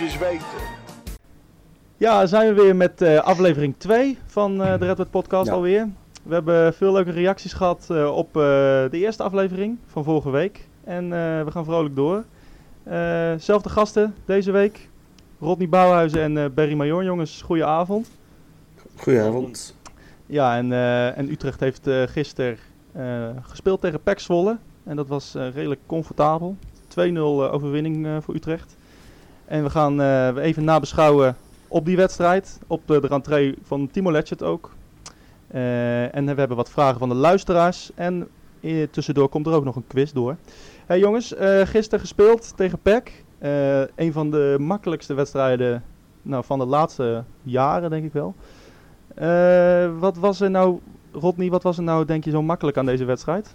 eens weten. Ja, zijn we weer met uh, aflevering 2 van uh, de Redwood Podcast Ja. alweer. We hebben veel leuke reacties gehad uh, op uh, de eerste aflevering van vorige week. En uh, we gaan vrolijk door. Uh, zelfde gasten deze week. Rodney Bouwhuizen en uh, Barry Major. Jongens, goeie avond. Goedenavond. Ja, en, uh, en Utrecht heeft uh, gisteren uh, gespeeld tegen PEC Zwolle. En dat was uh, redelijk comfortabel. 2-0 uh, overwinning uh, voor Utrecht. En we gaan uh, even nabeschouwen op die wedstrijd. Op uh, de rentree van Timo Letchert ook. Uh, en we hebben wat vragen van de luisteraars. En uh, tussendoor komt er ook nog een quiz door. Hey jongens, gisteren gespeeld tegen PEC. Een van de makkelijkste wedstrijden nou, van de laatste jaren, denk ik wel. Wat was er nou, Rodney, wat was er nou, denk je, zo makkelijk aan deze wedstrijd?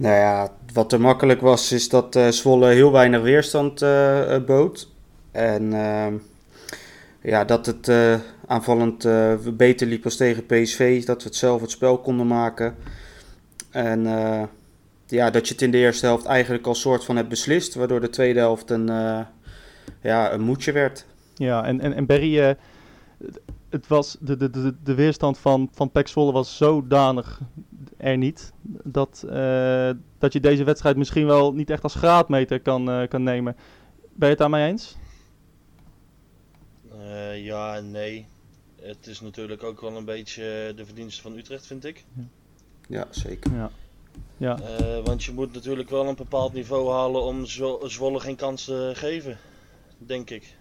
Nou ja, wat er makkelijk was, is dat uh, Zwolle heel weinig weerstand uh, bood. En uh, ja, dat het aanvallend beter liep als tegen PSV. Dat we het zelf het spel konden maken. En ja, dat je het in de eerste helft eigenlijk al soort van hebt beslist. Waardoor de tweede helft een, ja, een moedje werd. Ja, en, en, en Berry, het was de, de, de, de weerstand van, van Pek Zwolle was zodanig er niet. Dat, uh, dat je deze wedstrijd misschien wel niet echt als graadmeter kan, uh, kan nemen. Ben je het daarmee eens? Uh, ja en nee. Het is natuurlijk ook wel een beetje de verdienste van Utrecht, vind ik. Ja, zeker. Ja. Ja. Uh, want je moet natuurlijk wel een bepaald niveau halen om Zwo Zwolle geen kans te geven, denk ik.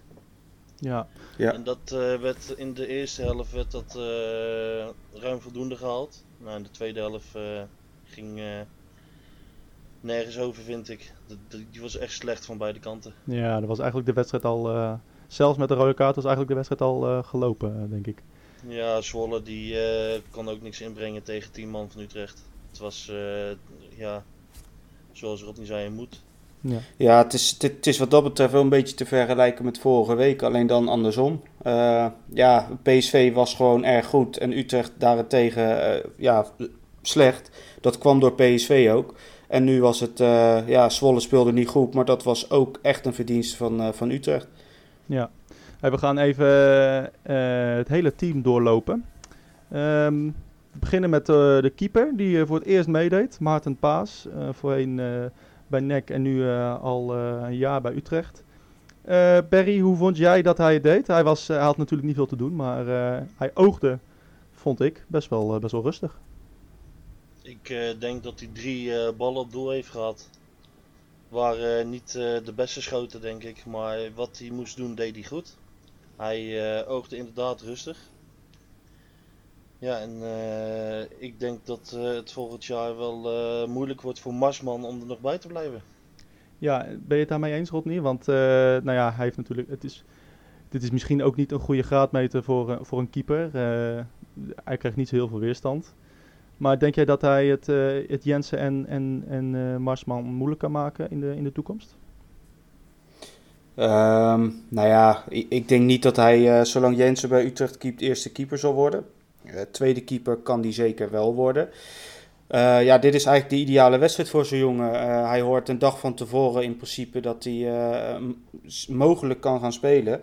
Ja. ja. En dat uh, werd in de eerste helft werd dat uh, ruim voldoende gehaald. Nou, in de tweede helft ging nergens over, vind ik. De, de, die was echt slecht van beide kanten. Ja, dat was eigenlijk de wedstrijd al, zelfs met de rode kaart was eigenlijk de wedstrijd al gelopen, denk ik. Ja, Zwolle die kon ook niks inbrengen tegen 10 man van Utrecht. Het was, uh, ja, zoals Rodney zei, een moet. Ja, ja het, is, het, het, is wat dat betreft wel een beetje te vergelijken met vorige week, alleen dan andersom. Uh, ja, PSV was gewoon erg goed en Utrecht daarentegen uh, ja, slecht. Dat kwam door PSV ook. En nu was het, ja, Zwolle speelde niet goed, maar dat was ook echt een verdienste van, van Utrecht. Ja, we gaan even het hele team doorlopen. Um, we beginnen met de keeper, die voor het eerst meedeed. Maarten Paas, voorheen bij NEC en nu al een jaar bij Utrecht. Perry, hoe vond jij dat hij het deed? Hij, was, had natuurlijk niet veel te doen, maar hij oogde, vond ik, best wel, best wel rustig. Ik denk dat hij drie ballen op doel heeft gehad. Waren niet de beste schoten, denk ik. Maar wat hij moest doen, deed hij goed. Hij oogde inderdaad rustig. Ja, en uh, ik denk dat uh, het volgend jaar wel uh, moeilijk wordt voor Marsman om er nog bij te blijven. Ja, ben je het daarmee eens, Rodney? Want nou ja, hij heeft natuurlijk. Het is, dit is misschien ook niet een goede graadmeter voor, voor een keeper. hij krijgt niet zo heel veel weerstand. Maar denk jij dat hij het, het Jensen en, en, en Marsman moeilijk kan maken in de, in de toekomst? Um, nou ja, ik, ik, denk niet dat hij, zolang Jensen bij Utrecht keept, eerste keeper zal worden. Uh, tweede keeper kan die zeker wel worden. Uh, ja, dit is eigenlijk de ideale wedstrijd voor zo'n jongen. Uh, hij hoort een dag van tevoren in principe dat hij mogelijk kan gaan spelen.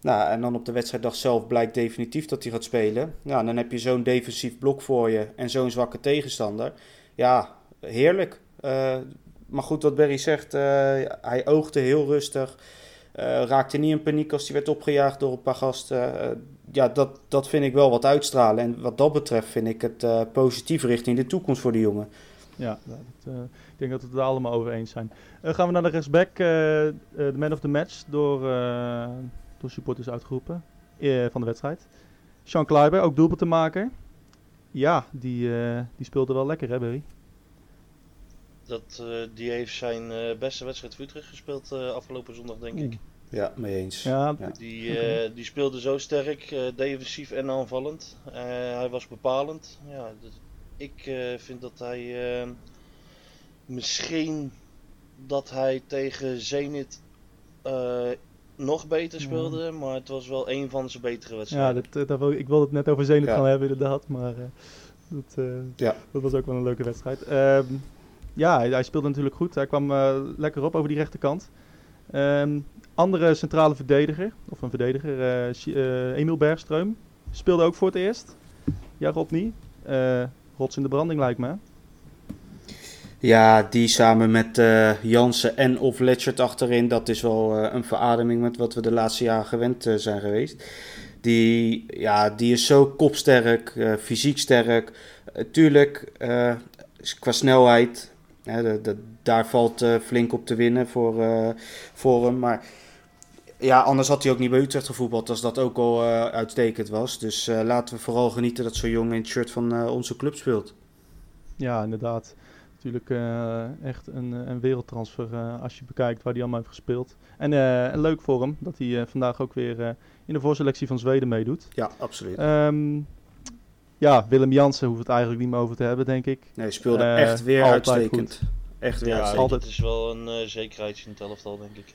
Nou, en dan op de wedstrijddag zelf blijkt definitief dat hij gaat spelen. Ja, dan heb je zo'n defensief blok voor je en zo'n zwakke tegenstander. Ja, heerlijk. maar goed, wat Berry zegt, hij oogde heel rustig. Raakte niet in paniek als hij werd opgejaagd door een paar gasten. Uh, ja, dat, dat vind ik wel wat uitstralen. En wat dat betreft vind ik het uh, positief richting de toekomst voor de jongen. Ja, dat, ik denk dat we het er allemaal over eens zijn. gaan we naar de rechtsback, de man of the match, door, door supporters uitgeroepen van de wedstrijd. Sean Kleiber, ook doelpunt te maken. Ja, die, die speelde wel lekker hè Barry? Dat, uh, die heeft zijn uh, beste wedstrijd voor Utrecht gespeeld uh, afgelopen zondag, denk ik. Ja, mee eens. Ja, ja. Die, okay. die speelde zo sterk, defensief en aanvallend. hij was bepalend. Ja, dus ik vind dat hij misschien dat hij tegen Zenit nog beter speelde, ja. maar het was wel een van zijn betere wedstrijden. Ja, dat, dat wil, ik wilde het net over Zenit ja. gaan hebben inderdaad, maar dat, ja. dat was ook wel een leuke wedstrijd. Um, ja, hij, hij, speelde natuurlijk goed. Hij kwam uh, lekker op over die rechterkant. Ehm, andere centrale verdediger, of een verdediger, eh, eh, Emiel Bergström, speelde ook voor het eerst. Ja, Rodney. Eh rots in de branding lijkt me. Ja, die samen met eh, Jansen en of Letchert achterin, dat is wel een verademing met wat we de laatste jaren gewend zijn geweest. Die, ja, die is zo kopsterk, fysiek sterk. Tuurlijk, qua snelheid, hè, daar valt flink op te winnen voor, voor hem. Maar ja, anders had hij ook niet bij Utrecht gevoetbald als dat ook al eh, uitstekend was. Dus eh, laten we vooral genieten dat zo'n jongen in het shirt van eh, onze club speelt. Ja, inderdaad. Natuurlijk eh, echt een, een wereldtransfer eh, als je bekijkt waar hij allemaal heeft gespeeld. En, eh, leuk voor hem dat hij eh, vandaag ook weer eh, in de voorselectie van Zweden meedoet. Ja, absoluut. Ehm, ja, Willem Jansen hoeft het eigenlijk niet meer over te hebben, denk ik. Nee, speelde echt weer uitstekend. Echt weer Ja, uitstekend. altijd. dat is wel een zekerheidje in het elftal, denk ik.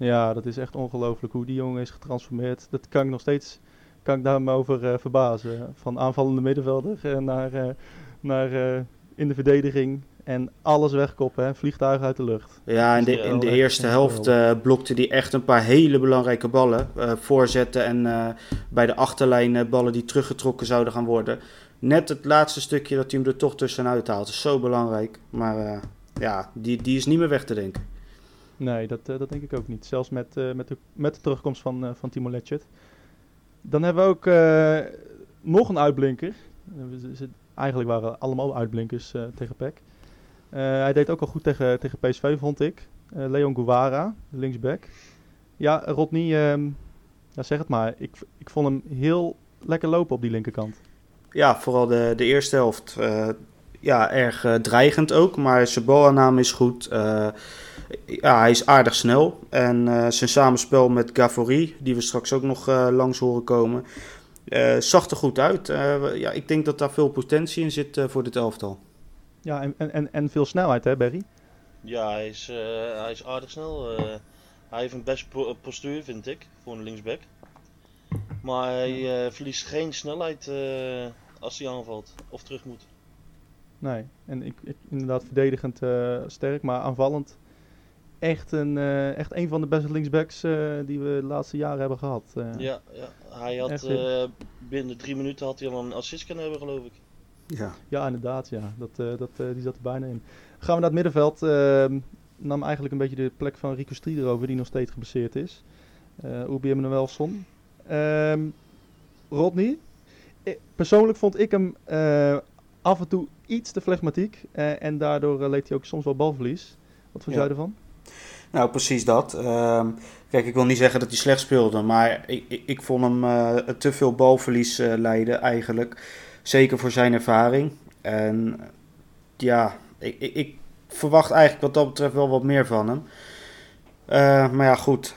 Ja, dat is echt ongelooflijk hoe die jongen is getransformeerd. Dat kan ik nog steeds, kan ik daar me over eh, verbazen. Van aanvallende middenvelder eh, naar, eh, naar in de verdediging en alles wegkoppen, hè. vliegtuigen uit de lucht. Ja, in de, in de eerste helft blokte hij echt een paar hele belangrijke ballen. voorzetten en bij de achterlijn ballen die teruggetrokken zouden gaan worden. Net het laatste stukje dat hij hem er toch tussenuit haalt. is zo belangrijk. Maar ja, die, die is niet meer weg te denken. Nee, dat, eh, dat denk ik ook niet. Zelfs met, eh, met, de, met de terugkomst van, eh, van Timo Letchert. Dan hebben we ook nog een uitblinker. Eigenlijk waren allemaal uitblinkers tegen PEC. Hij deed ook al goed tegen, tegen PSV, vond ik. Leon Guevara, linksback. Ja, Rodney, ehm, ja, zeg het maar. Ik, ik vond hem heel lekker lopen op die linkerkant. Ja, vooral de, de eerste helft. ja, erg dreigend ook. Maar zijn balaanname is goed. Eh, ja, hij is aardig snel. En eh, zijn samenspel met Gavori, die we straks ook nog eh, langs horen komen, eh, zag er goed uit. Eh, ja, ik denk dat daar veel potentie in zit voor dit elftal. Ja, en, en, en, en veel snelheid, hè, Berry? Ja, hij is, eh, hij is aardig snel. eh. hij heeft een best po- postuur, vind ik, voor een linksback. Maar hij eh, verliest geen snelheid eh, als hij aanvalt of terug moet. Nee, en ik, ik inderdaad verdedigend eh, sterk, maar aanvallend echt een, eh, echt een van de beste linksbacks eh, die we de laatste jaren hebben gehad. eh. Ja, ja. hij had eh, binnen drie minuten had hij al een assist kunnen hebben, geloof ik. Ja. Ja, inderdaad, ja. Dat, eh, dat, eh, die zat er bijna in. Gaan we naar het middenveld. ehm, nam eigenlijk een beetje de plek van Rico Strieder over, die nog steeds geblesseerd is. Uh, Ubi Emanuelson. Ehm Rodney. persoonlijk vond ik hem eh, af en toe iets te flegmatiek. eh, en daardoor leed hij ook soms wel balverlies. Wat vond Ja. jij ervan? Nou, precies dat. Ehm, kijk, ik wil niet zeggen dat hij slecht speelde, maar ik, ik, ik vond hem eh, te veel balverlies eh leiden eigenlijk. Zeker voor zijn ervaring. En ja, ik, ik, verwacht eigenlijk wat dat betreft wel wat meer van hem. Eh, maar ja, goed.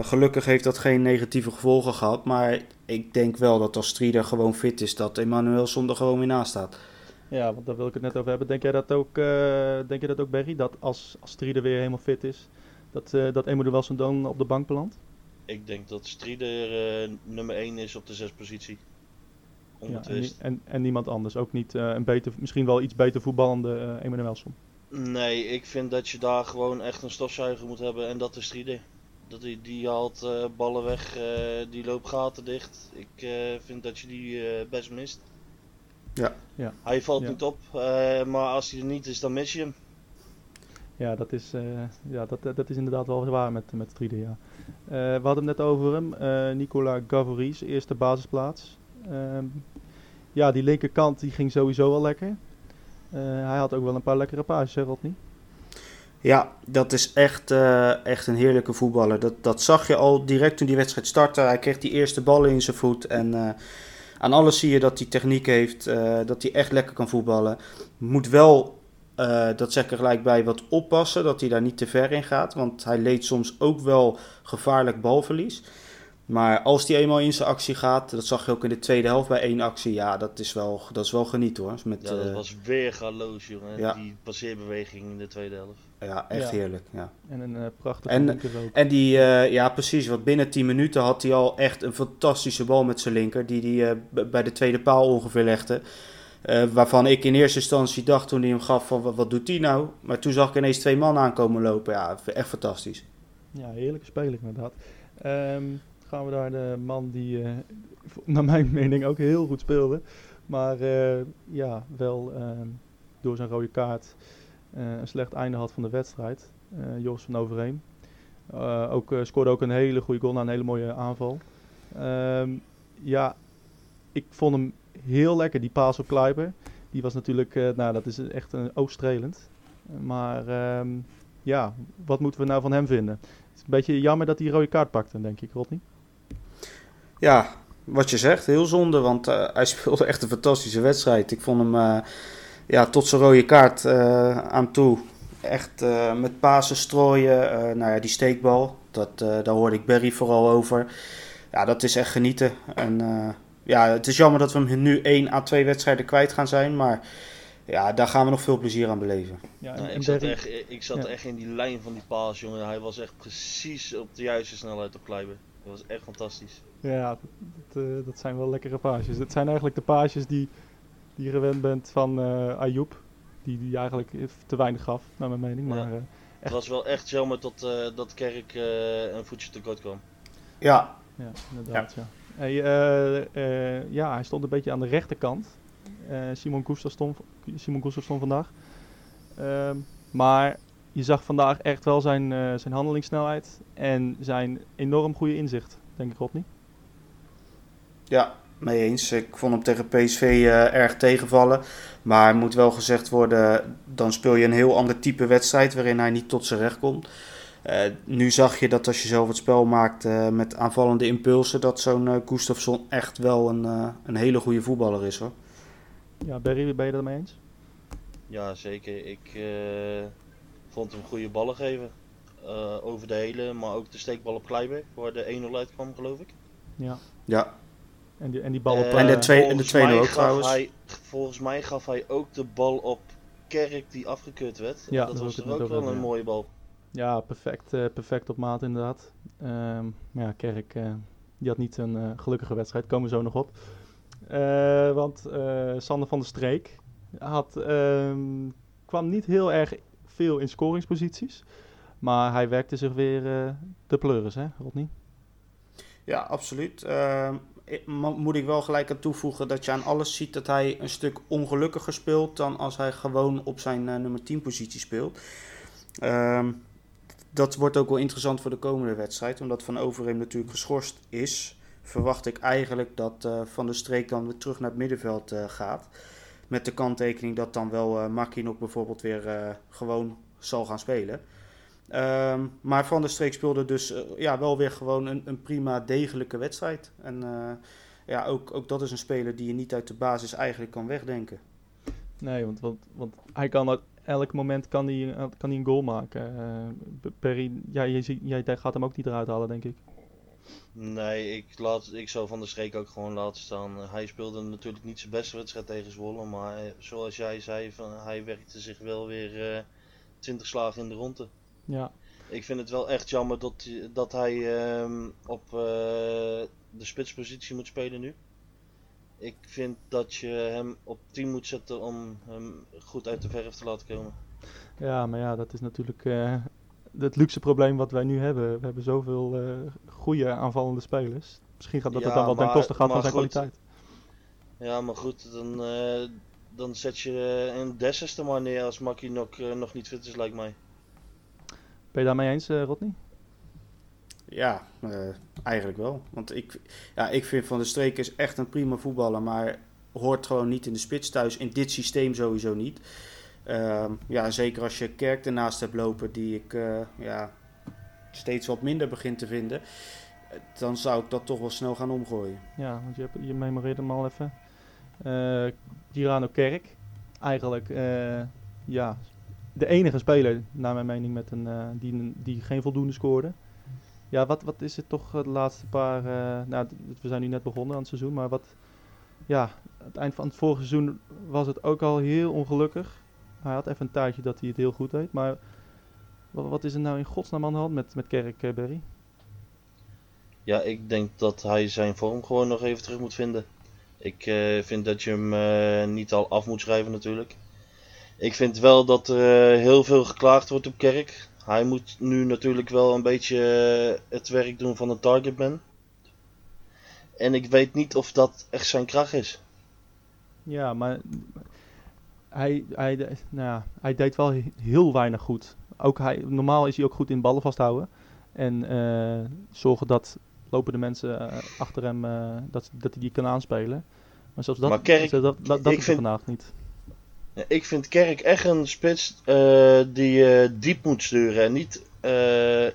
Gelukkig heeft dat geen negatieve gevolgen gehad. Maar ik denk wel dat als Strieder gewoon fit is, dat Emmanuel er gewoon weer naast staat. Ja, want daar wil ik het net over hebben. Denk jij dat ook, eh, denk je dat ook Berry? Dat als, als Strieder weer helemaal fit is, dat, eh dat Emanuelson dan op de bank belandt? Ik denk dat Strieder eh, nummer 1 is op de zespositie. Ja, en, en, en niemand anders. Ook niet een beter, misschien wel iets beter voetballende uh, Emanuelson. Nee, ik vind dat je daar gewoon echt een stofzuiger moet hebben en dat is Strieder. Dat die, die haalt ballen weg, die loopt gaten dicht. Ik vind dat je die best mist. Ja. Ja. Hij valt Ja. niet op, eh, maar als hij er niet is, dan mis je hem. Ja, dat is, eh, ja dat, dat is inderdaad wel waar met, met Strieder, ja. Eh, we hadden het net over hem. eh Nicola Gavoris, eerste basisplaats. Ehm, ja, die linkerkant die ging sowieso wel lekker. Eh, hij had ook wel een paar lekkere paasjes, hè Rodney? Ja, dat is echt, eh, echt een heerlijke voetballer. Dat, dat zag je al direct toen die wedstrijd startte. Hij kreeg die eerste ballen in zijn voet. En eh, aan alles zie je dat hij techniek heeft. eh, dat hij echt lekker kan voetballen. Moet wel, eh, dat zeg ik er gelijk bij, wat oppassen. Dat hij daar niet te ver in gaat. Want hij leed soms ook wel gevaarlijk balverlies. Maar als hij eenmaal in zijn actie gaat, dat zag je ook in de tweede helft bij één actie. Ja, dat is wel, dat is wel genieten hoor. Met, Ja, dat eh, was weer galoos, jongen. ja. Die passeerbeweging in de tweede helft. Ja, echt Ja. heerlijk. Ja. En een eh, prachtige En- linker ook. En die, eh, ja precies, want binnen 10 minuten had hij al echt een fantastische bal met zijn linker. Die hij eh, bij de tweede paal ongeveer legde. Waarvan ik in eerste instantie dacht toen hij hem gaf van wat, wat doet hij nou? Maar toen zag ik ineens twee man aankomen lopen. Ja, echt fantastisch. Ja, heerlijke speler inderdaad. Ehm, gaan we naar de man die, naar mijn mening, ook heel goed speelde. Maar ja, wel ehm, door zijn rode kaart een slecht einde had van de wedstrijd. Uh, Jos van Overeem. ook, scoorde ook een hele goede goal na een hele mooie aanval. Ehm, ja, ik vond hem heel lekker, die paas op Kluiber. Die was natuurlijk, nou dat is echt een oogstrelend. Maar ehm, ja, wat moeten we nou van hem vinden? Het is een beetje jammer dat hij rode kaart pakte, denk ik, Rodney. Ja, wat je zegt, heel zonde, want hij speelde echt een fantastische wedstrijd. Ik vond hem ja, tot zijn rode kaart uh, aan toe echt met Pasen strooien. nou ja, die steekbal, dat, daar hoorde ik Barry vooral over. Ja, dat is echt genieten. En ja, het is jammer dat we hem nu 1 à 2 wedstrijden kwijt gaan zijn, maar ja, daar gaan we nog veel plezier aan beleven. Ja, nou, ik zat, echt, ik zat echt in die lijn van die paas, jongen. Hij was echt precies op de juiste snelheid op Kleiber. Dat was echt fantastisch. Ja, dat, dat zijn wel lekkere paasjes. Het zijn eigenlijk de paasjes die, die je gewend bent van uh, Ayoub. Die, die eigenlijk te weinig gaf, naar mijn mening. Maar, uh, Het was wel echt jammer dat, dat Kerk een voetje tekort kwam. Ja. Ja, inderdaad. Ja. ja. Hey, ja, hij stond een beetje aan de rechterkant. Simon Gustaf stond, Simon stond vandaag. Ehm, maar je zag vandaag echt wel zijn, zijn handelingssnelheid en zijn enorm goede inzicht, denk ik, Rodney. Ja, mee eens. Ik vond hem tegen PSV uh, erg tegenvallen. Maar moet wel gezegd worden, dan speel je een heel ander type wedstrijd waarin hij niet tot zijn recht komt. Uh, nu zag je dat als je zelf het spel maakt uh, met aanvallende impulsen, dat zo'n uh, Gustafsson echt wel een, een hele goede voetballer is hoor. Ja, Berry, ben je het mee eens? Ja, zeker. Ik vond hem goede ballen geven. over de hele, maar ook de steekbal op Kleiber, waar de 1-0 uitkwam geloof ik. Ja. Ja, en die, en die bal op... Uh, en de 2 en de tweede ook trouwens. Hij, volgens mij gaf hij ook de bal op Kerk die afgekeurd werd. Ja, dat, dat was ook wel een ja. mooie bal. Ja, perfect, uh, perfect op maat inderdaad. Um, maar ja, Kerk uh, die had niet een uh, gelukkige wedstrijd. Komen we zo nog op. want Sander van der Streek had, um, kwam niet heel erg veel in scoringsposities. Maar hij werkte zich weer de pleuris, hè Rodney? Ja, absoluut. Uh, moet ik wel gelijk aan toevoegen dat je aan alles ziet dat hij een stuk ongelukkiger speelt dan als hij gewoon op zijn uh, nummer 10 positie speelt. Uh, dat wordt ook wel interessant voor de komende wedstrijd, omdat Van Overheem natuurlijk geschorst is. Verwacht ik eigenlijk dat uh, Van der Streek dan weer terug naar het middenveld uh, gaat. Met de kanttekening dat dan wel uh, bijvoorbeeld weer gewoon zal gaan spelen. Um, maar Van der Streek speelde dus uh, ja, wel weer gewoon een, een prima degelijke wedstrijd. En uh, ja, ook, ook dat is een speler die je niet uit de basis eigenlijk kan wegdenken. Nee, want, want, want hij kan op elk moment kan hij, kan hij een goal maken. Uh, Perry, ja, jij, jij gaat hem ook niet eruit halen, denk ik. Nee, ik, laat, ik zou Van der Streek ook gewoon laten staan. Hij speelde natuurlijk niet zijn beste wedstrijd tegen Zwolle. Maar zoals jij zei, van, hij werkte zich wel weer 20 slagen in de ronde. Ja. Ik vind het wel echt jammer dat, dat hij uh, op uh, de spitspositie moet spelen nu. Ik vind dat je hem op 10 moet zetten om hem goed uit de verf te laten komen. Ja, maar ja, dat is natuurlijk uh, het luxe probleem wat wij nu hebben. We hebben zoveel uh, goede aanvallende spelers. Misschien gaat dat ja, het dan wel ten koste gaan van zijn goed. kwaliteit. Ja, maar goed, dan, dan zet je een Dessers maar neer als Maki nog, nog niet fit is, lijkt mij. Ben je daarmee eens, uh, Rodney? Ja, uh, eigenlijk wel. Want ik, ja, ik vind Van der Streek is echt een prima voetballer, maar hoort gewoon niet in de spits thuis. In dit systeem sowieso niet. Uh, ja, zeker als je Kerk ernaast hebt lopen, die ik uh, ja, steeds wat minder begin te vinden. Dan zou ik dat toch wel snel gaan omgooien. Ja, want je, hebt, je memoreert hem al even. Girano Kerk. Eigenlijk, ja, de enige speler, naar mijn mening, met een, uh, die, die geen voldoende scoorde. Ja, wat, wat is het toch de laatste paar... Uh, nou, we zijn nu net begonnen aan het seizoen, maar wat... Ja, het eind van het vorige seizoen was het ook al heel ongelukkig. Hij had even een tijdje dat hij het heel goed deed, maar... Wat, wat is er nou in godsnaam aan de hand met, met Kerk, uh, Berry? Ja, ik denk dat hij zijn vorm gewoon nog even terug moet vinden. Ik vind dat je hem niet al af moet schrijven natuurlijk. Ik vind wel dat er uh, heel veel geklaagd wordt op Kerk. Hij moet nu natuurlijk wel een beetje eh, het werk doen van een targetman. En ik weet niet of dat echt zijn kracht is. Ja, maar hij, hij, nou ja, hij deed wel he- heel weinig goed. Ook hij, normaal is hij ook goed in ballen vasthouden. En eh, zorgen dat lopende mensen eh, achter hem, eh, dat, dat hij die kan aanspelen. Maar zelfs dat, Maar Kerk- dat, dat, dat, ik is vind- vandaag niet. Ik vind Kerk echt een spits eh, die je diep moet sturen en niet eh,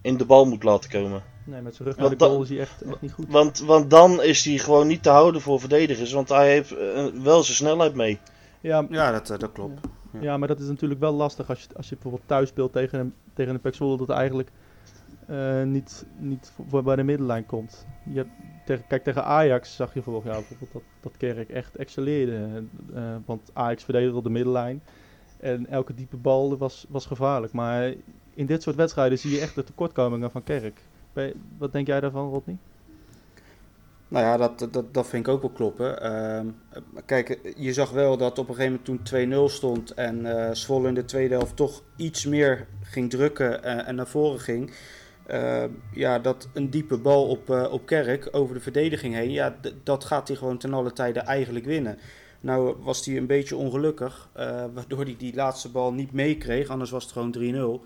in de bal moet laten komen. Nee, met zijn rug Want naar de goal is hij echt, echt niet goed. Want, want dan is hij gewoon niet te houden voor verdedigers, want hij heeft eh, wel zijn snelheid mee. Ja, Ja, dat, eh, dat klopt. Ja, maar dat is natuurlijk wel lastig als je, als je bijvoorbeeld thuis speelt tegen een, tegen een Pek Zwolle dat eigenlijk eh, niet, niet voor, bij de middenlijn komt. Je hebt, kijk, tegen Ajax zag je vorig jaar bijvoorbeeld dat, dat Kerk echt excelleerde. eh, want Ajax verdedigde de middenlijn en elke diepe bal was, was gevaarlijk. Maar in dit soort wedstrijden zie je echt de tekortkomingen van Kerk. Wat denk jij daarvan, Rodney? Nou ja, dat, dat, dat vind ik ook wel kloppen. Ehm, kijk, je zag wel dat op een gegeven moment toen 2-0 stond en eh Zwolle in de tweede helft toch iets meer ging drukken eh, en naar voren ging. Ehm, ja, dat een diepe bal op, eh, op Kerk over de verdediging heen, ja, dat gaat hij gewoon ten alle tijde eigenlijk winnen. Nou was hij een beetje ongelukkig, eh, waardoor hij die laatste bal niet meekreeg, anders was het gewoon 3-0.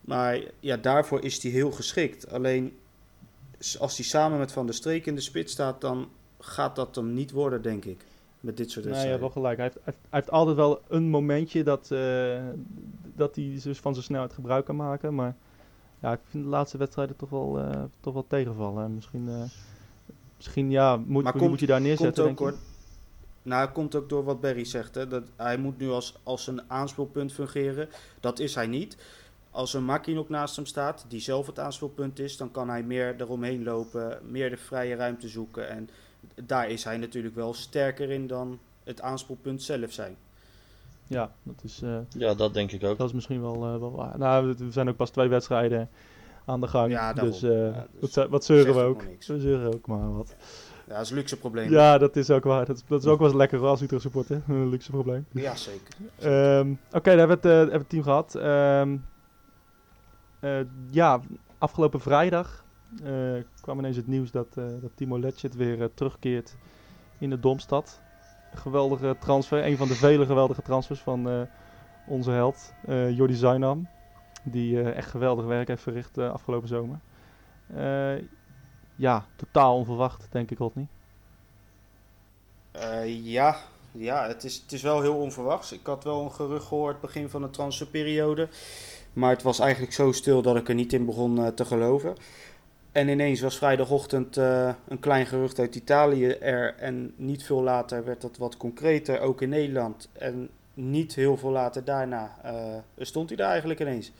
Maar ja, daarvoor is hij heel geschikt. Alleen als hij samen met Van der Streek in de spits staat, dan gaat dat hem niet worden, denk ik. Met dit soort Nee, je hebt wedstrijden. wel gelijk. Hij heeft, hij heeft- hij heeft altijd wel een momentje dat, eh, dat hij dus van zijn snelheid gebruik kan maken. Maar ja, ik vind de laatste wedstrijden toch wel, eh, toch wel tegenvallen. Misschien, eh, misschien ja, moet, Maar komt- moet je daar Komt neerzetten, ook, denk je? Nou, het komt ook door wat Barry zegt. Hè, dat hij moet nu als, als een aanspeelpunt fungeren. Dat is hij niet. Als een Makin ook naast hem staat, die zelf het aanspeelpunt is, dan kan hij meer eromheen lopen, meer de vrije ruimte zoeken. En daar is hij natuurlijk wel sterker in dan het aanspeelpunt zelf zijn. Ja, dat is, eh, Ja, dat denk ik ook. dat is misschien wel, eh, wel waar. Nou, we- zijn ook pas twee wedstrijden aan de gang. Ja, dus, eh, Ja, dus wat, wat zeuren we ook. We zeuren ook maar wat. Ja, dat is een luxe probleem. Ja, dat is ook waar. Dat is, dat is ook wel eens lekker als Utrecht supporter. Een luxe probleem. Ja, zeker. Ehm, Oké, daar hebben we, het, eh, het team gehad. Ehm, eh, ja, afgelopen vrijdag eh, kwam ineens het nieuws dat, eh, dat Timo Letchert weer terugkeert in de Domstad. Geweldige transfer, een van de vele geweldige transfers van eh, onze held, eh Jordi Zainam. Die eh, echt geweldig werk heeft verricht afgelopen zomer. Ja, totaal onverwacht, denk ik, Rodney. Ja, ja het, is, het is wel heel onverwachts. Ik had wel een gerucht gehoord begin van de transferperiode. Maar het was eigenlijk zo stil dat ik er niet in begon te geloven. En ineens was vrijdagochtend eh, een klein gerucht uit Italië er. En niet veel later werd dat wat concreter, ook in Nederland. En niet heel veel later daarna eh, stond hij daar eigenlijk ineens.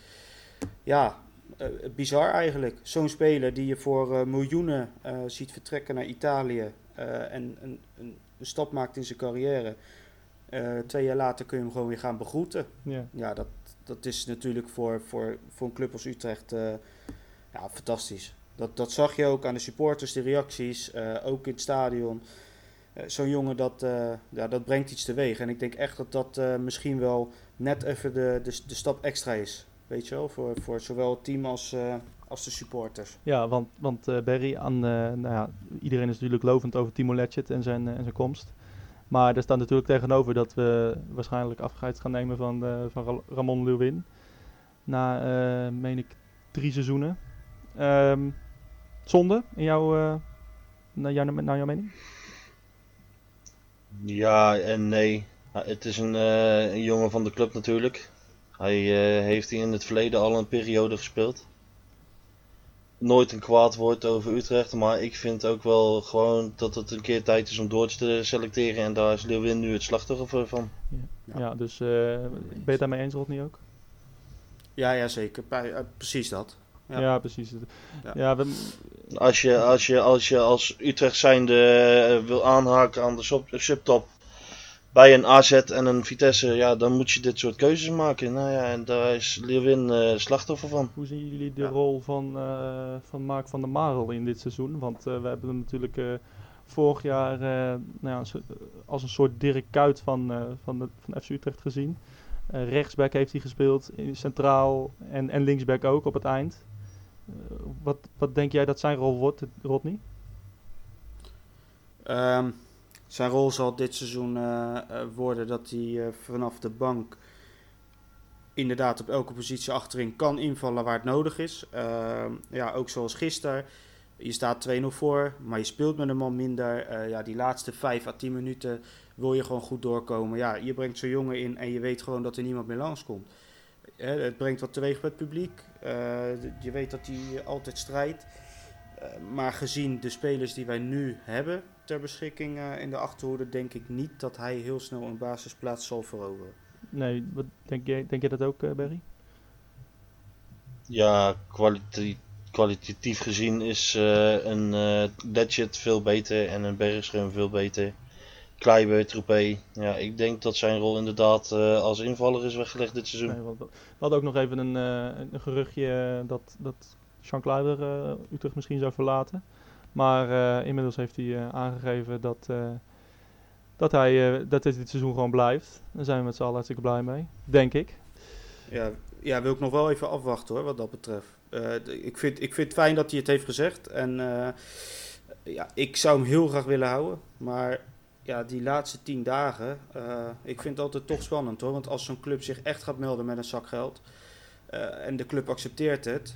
Ja, eh, bizar eigenlijk. Zo'n speler die je voor miljoenen ziet vertrekken naar Italië. en een, een, een stap maakt in zijn carrière. Twee jaar later kun je hem gewoon weer gaan begroeten. Ja. Ja, dat, dat is natuurlijk voor, voor, voor een club als Utrecht ja, fantastisch. Dat, dat zag je ook aan de supporters, de reacties, eh, ook in het stadion. Eh, Zo'n jongen, dat, eh, ja, dat brengt iets teweeg. En ik denk echt dat dat misschien wel net even de, de, de stap extra is. Weet je wel, voor, voor zowel het team als, als de supporters. Ja, want, want Barry, aan, nou ja, iedereen is natuurlijk lovend over Timo Letchert en zijn, en zijn komst. Maar er staat natuurlijk tegenover dat we waarschijnlijk afscheid gaan nemen van, van Ra- Ramon Lewin. Na, meen ik, drie seizoenen. Ehm, zonde, in jouw, eh, naar, jouw, naar jouw mening? Ja en nee. Ja, het is een, eh, een jongen van de club natuurlijk. Hij eh, heeft in het verleden al een periode gespeeld. Nooit een kwaad woord over Utrecht, maar ik vind ook wel gewoon dat het een keer tijd is om door te selecteren. En daar is Leeuwin nu het slachtoffer van. Ja, Ja. dus eh, ben je het daarmee eens, Rodney, ook? Ja, ja zeker. Precies dat. Ja, Ja. precies. Ja. Ja, we, Als je als, je, als, je als Utrecht zijnde eh, wil aanhaken aan de sub- subtop bij een AZ en een Vitesse, ja, dan moet je dit soort keuzes maken. Nou ja, en daar is Leeuwin eh slachtoffer van. Hoe zien jullie de Ja. rol van, eh, van Mark van der Marel in dit seizoen? Want eh, we hebben hem natuurlijk eh, vorig jaar eh, nou ja, als een soort Dirk Kuyt van, eh, van, de, van FC Utrecht gezien. Eh, rechtsback heeft hij gespeeld, in- centraal en, en linksback ook op het eind. Eh, wat, wat denk jij dat zijn rol wordt, Rodney? Ehm, zijn rol zal dit seizoen eh, eh, worden dat hij vanaf de bank inderdaad op elke positie achterin kan invallen waar het nodig is. Ehm, ja, ook zoals gisteren. Je staat 2-0 voor, maar je speelt met een man minder. Ja, die laatste 5 à 10 minuten wil je gewoon goed doorkomen. Ja, je brengt zo'n jongen in en je weet gewoon dat er niemand meer langskomt. Hè, het brengt wat teweeg bij het publiek. Eh, je weet dat hij altijd strijdt. Eh, maar gezien de spelers die wij nu hebben ter beschikking eh, in de achterhoede, denk ik niet dat hij heel snel een basisplaats zal veroveren. Nee, wat denk, jij, denk je dat ook, eh, Barry? Ja, kwalite- kwalitatief gezien is eh, een eh Datchet veel beter en een Bergström veel beter. Kleiber, Troepé. Ja, ik denk dat zijn rol inderdaad eh, als invaller is weggelegd dit seizoen. Nee, we hadden ook nog even een, eh, een geruchtje eh, dat, dat Jean Kleiber eh, Utrecht misschien zou verlaten. Maar eh, inmiddels heeft hij eh, aangegeven dat, eh, dat hij eh, dat hij dit seizoen gewoon blijft. Daar zijn we met z'n allen hartstikke blij mee, denk ik. Ja, ja, wil ik nog wel even afwachten hoor, wat dat betreft. Eh, ik, vind, ik vind het fijn dat hij het heeft gezegd. En eh, ja, ik zou hem heel graag willen houden. Maar ja, die laatste tien dagen, eh, ik vind het altijd toch spannend hoor. Want als zo'n club zich echt gaat melden met een zak geld eh, en de club accepteert het,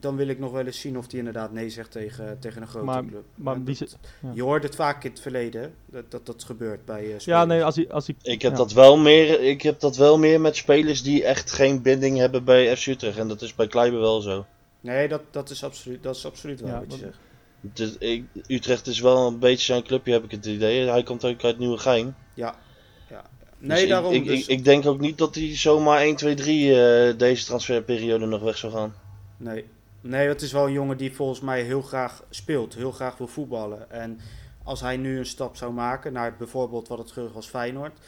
dan wil ik nog wel eens zien of die inderdaad nee zegt tegen, tegen een grote Maar- club. maar En wie dat- ze- ja. Je hoort het vaak in het verleden, dat dat, dat gebeurt bij eh Ja, nee, als hij... Als hij Ik heb, ja. dat wel meer, ik heb dat wel meer met spelers die echt geen binding hebben bij FC Utrecht. En dat is bij Kleiber wel zo. Nee, dat, dat, is absoluut, dat is absoluut waar Ja, wat je zegt. Dus ik, Utrecht is wel een beetje zijn clubje, heb ik het idee. Hij komt ook uit Nieuwegein. Ja. ja. Dus Nee, daarom. Ik, dus- ik, ik denk ook niet dat hij zomaar 1, 2, 3 eh, deze transferperiode nog weg zou gaan. Nee. nee, het is wel een jongen die volgens mij heel graag speelt, heel graag wil voetballen. En als hij nu een stap zou maken naar bijvoorbeeld wat het gerucht was Feyenoord.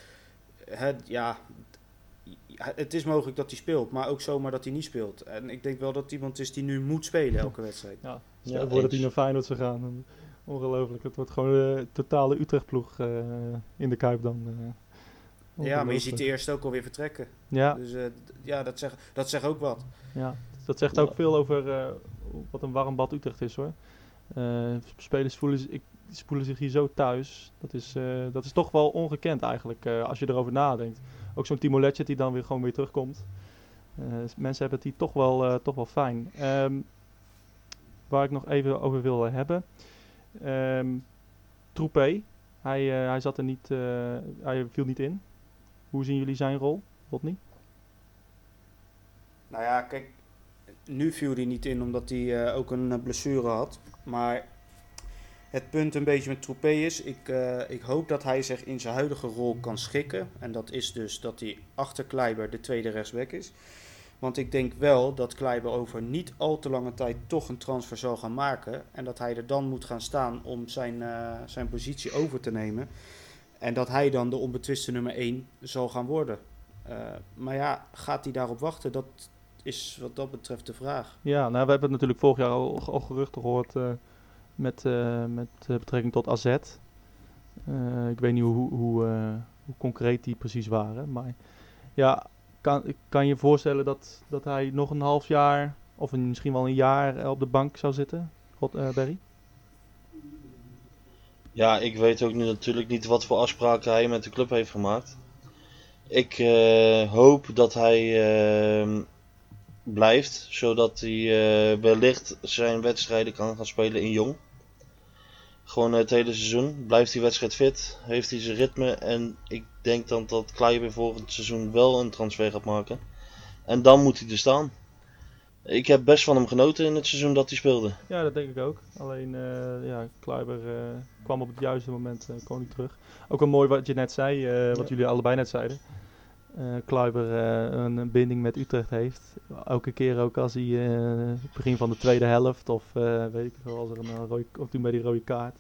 Het, ja, het is mogelijk dat hij speelt, maar ook zomaar dat hij niet speelt. En ik denk wel dat iemand is die nu moet spelen elke wedstrijd. Ja, Ja, stel voor dat hij naar Feyenoord zou gaan. Ongelooflijk. Het wordt gewoon een totale Utrecht-ploeg eh, in de Kuip dan. eh. Ja, maar je ziet de eerste ook alweer vertrekken. Ja, Dus eh, ja, dat zegt dat zeg ook wat. ja, dat zegt ook veel over eh, wat een warm bad Utrecht is hoor. Eh, spelers voelen, ik, die voelen zich hier zo thuis. Dat is, eh, dat is toch wel ongekend eigenlijk, eh, als je erover nadenkt. Ook zo'n Timo Letchet die dan weer gewoon weer terugkomt. Eh, s- mensen hebben het hier toch wel, eh, toch wel fijn. Ehm, waar ik nog even over wil hebben. Ehm Troepé, hij, eh, hij, zat er niet, eh, hij viel niet in. Hoe zien jullie zijn rol, Rodney? Nou ja, kijk, nu viel hij niet in omdat hij eh, ook een eh, blessure had. Maar het punt een beetje met Troepé is, ik, eh, ik hoop dat hij zich in zijn huidige rol kan schikken. En dat is dus dat hij achter Kleiber de tweede rechtsback is. Want ik denk wel dat Kleiber over niet al te lange tijd toch een transfer zal gaan maken. En dat hij er dan moet gaan staan om zijn, eh, zijn positie over te nemen. En dat hij dan de onbetwiste nummer 1 zal gaan worden. Eh, maar ja, gaat hij daarop wachten? Dat is wat dat betreft de vraag. Ja, nou, we hebben het natuurlijk vorig jaar al, al geruchten gehoord eh, met, eh, met eh, betrekking tot AZ. Eh, ik weet niet hoe, hoe, hoe concreet die precies waren. Maar ja, kan, kan je voorstellen dat, dat hij nog een half jaar of misschien wel een jaar op de bank zou zitten, God? Ja, ik weet ook nu natuurlijk niet wat voor afspraken hij met de club heeft gemaakt. Ik hoop dat hij ehm, blijft, zodat hij wellicht zijn wedstrijden kan gaan spelen in Jong. Gewoon het hele seizoen. Blijft die wedstrijd fit, heeft hij zijn ritme en ik denk dan dat Kleiber volgend seizoen wel een transfer gaat maken. En dan moet hij er staan. Ik heb best van hem genoten in het seizoen dat hij speelde. Ja, dat denk ik ook. Alleen, eh ja, Kluiber eh, kwam op het juiste moment eh, kwam hij terug. Ook wel mooi wat je net zei, eh, wat Ja. jullie allebei net zeiden. Eh Kluiber eh, een, binding met Utrecht heeft. Elke keer ook als hij eh, begin van de tweede helft of weet ik veel, als er een rode, of toen bij die rode kaart.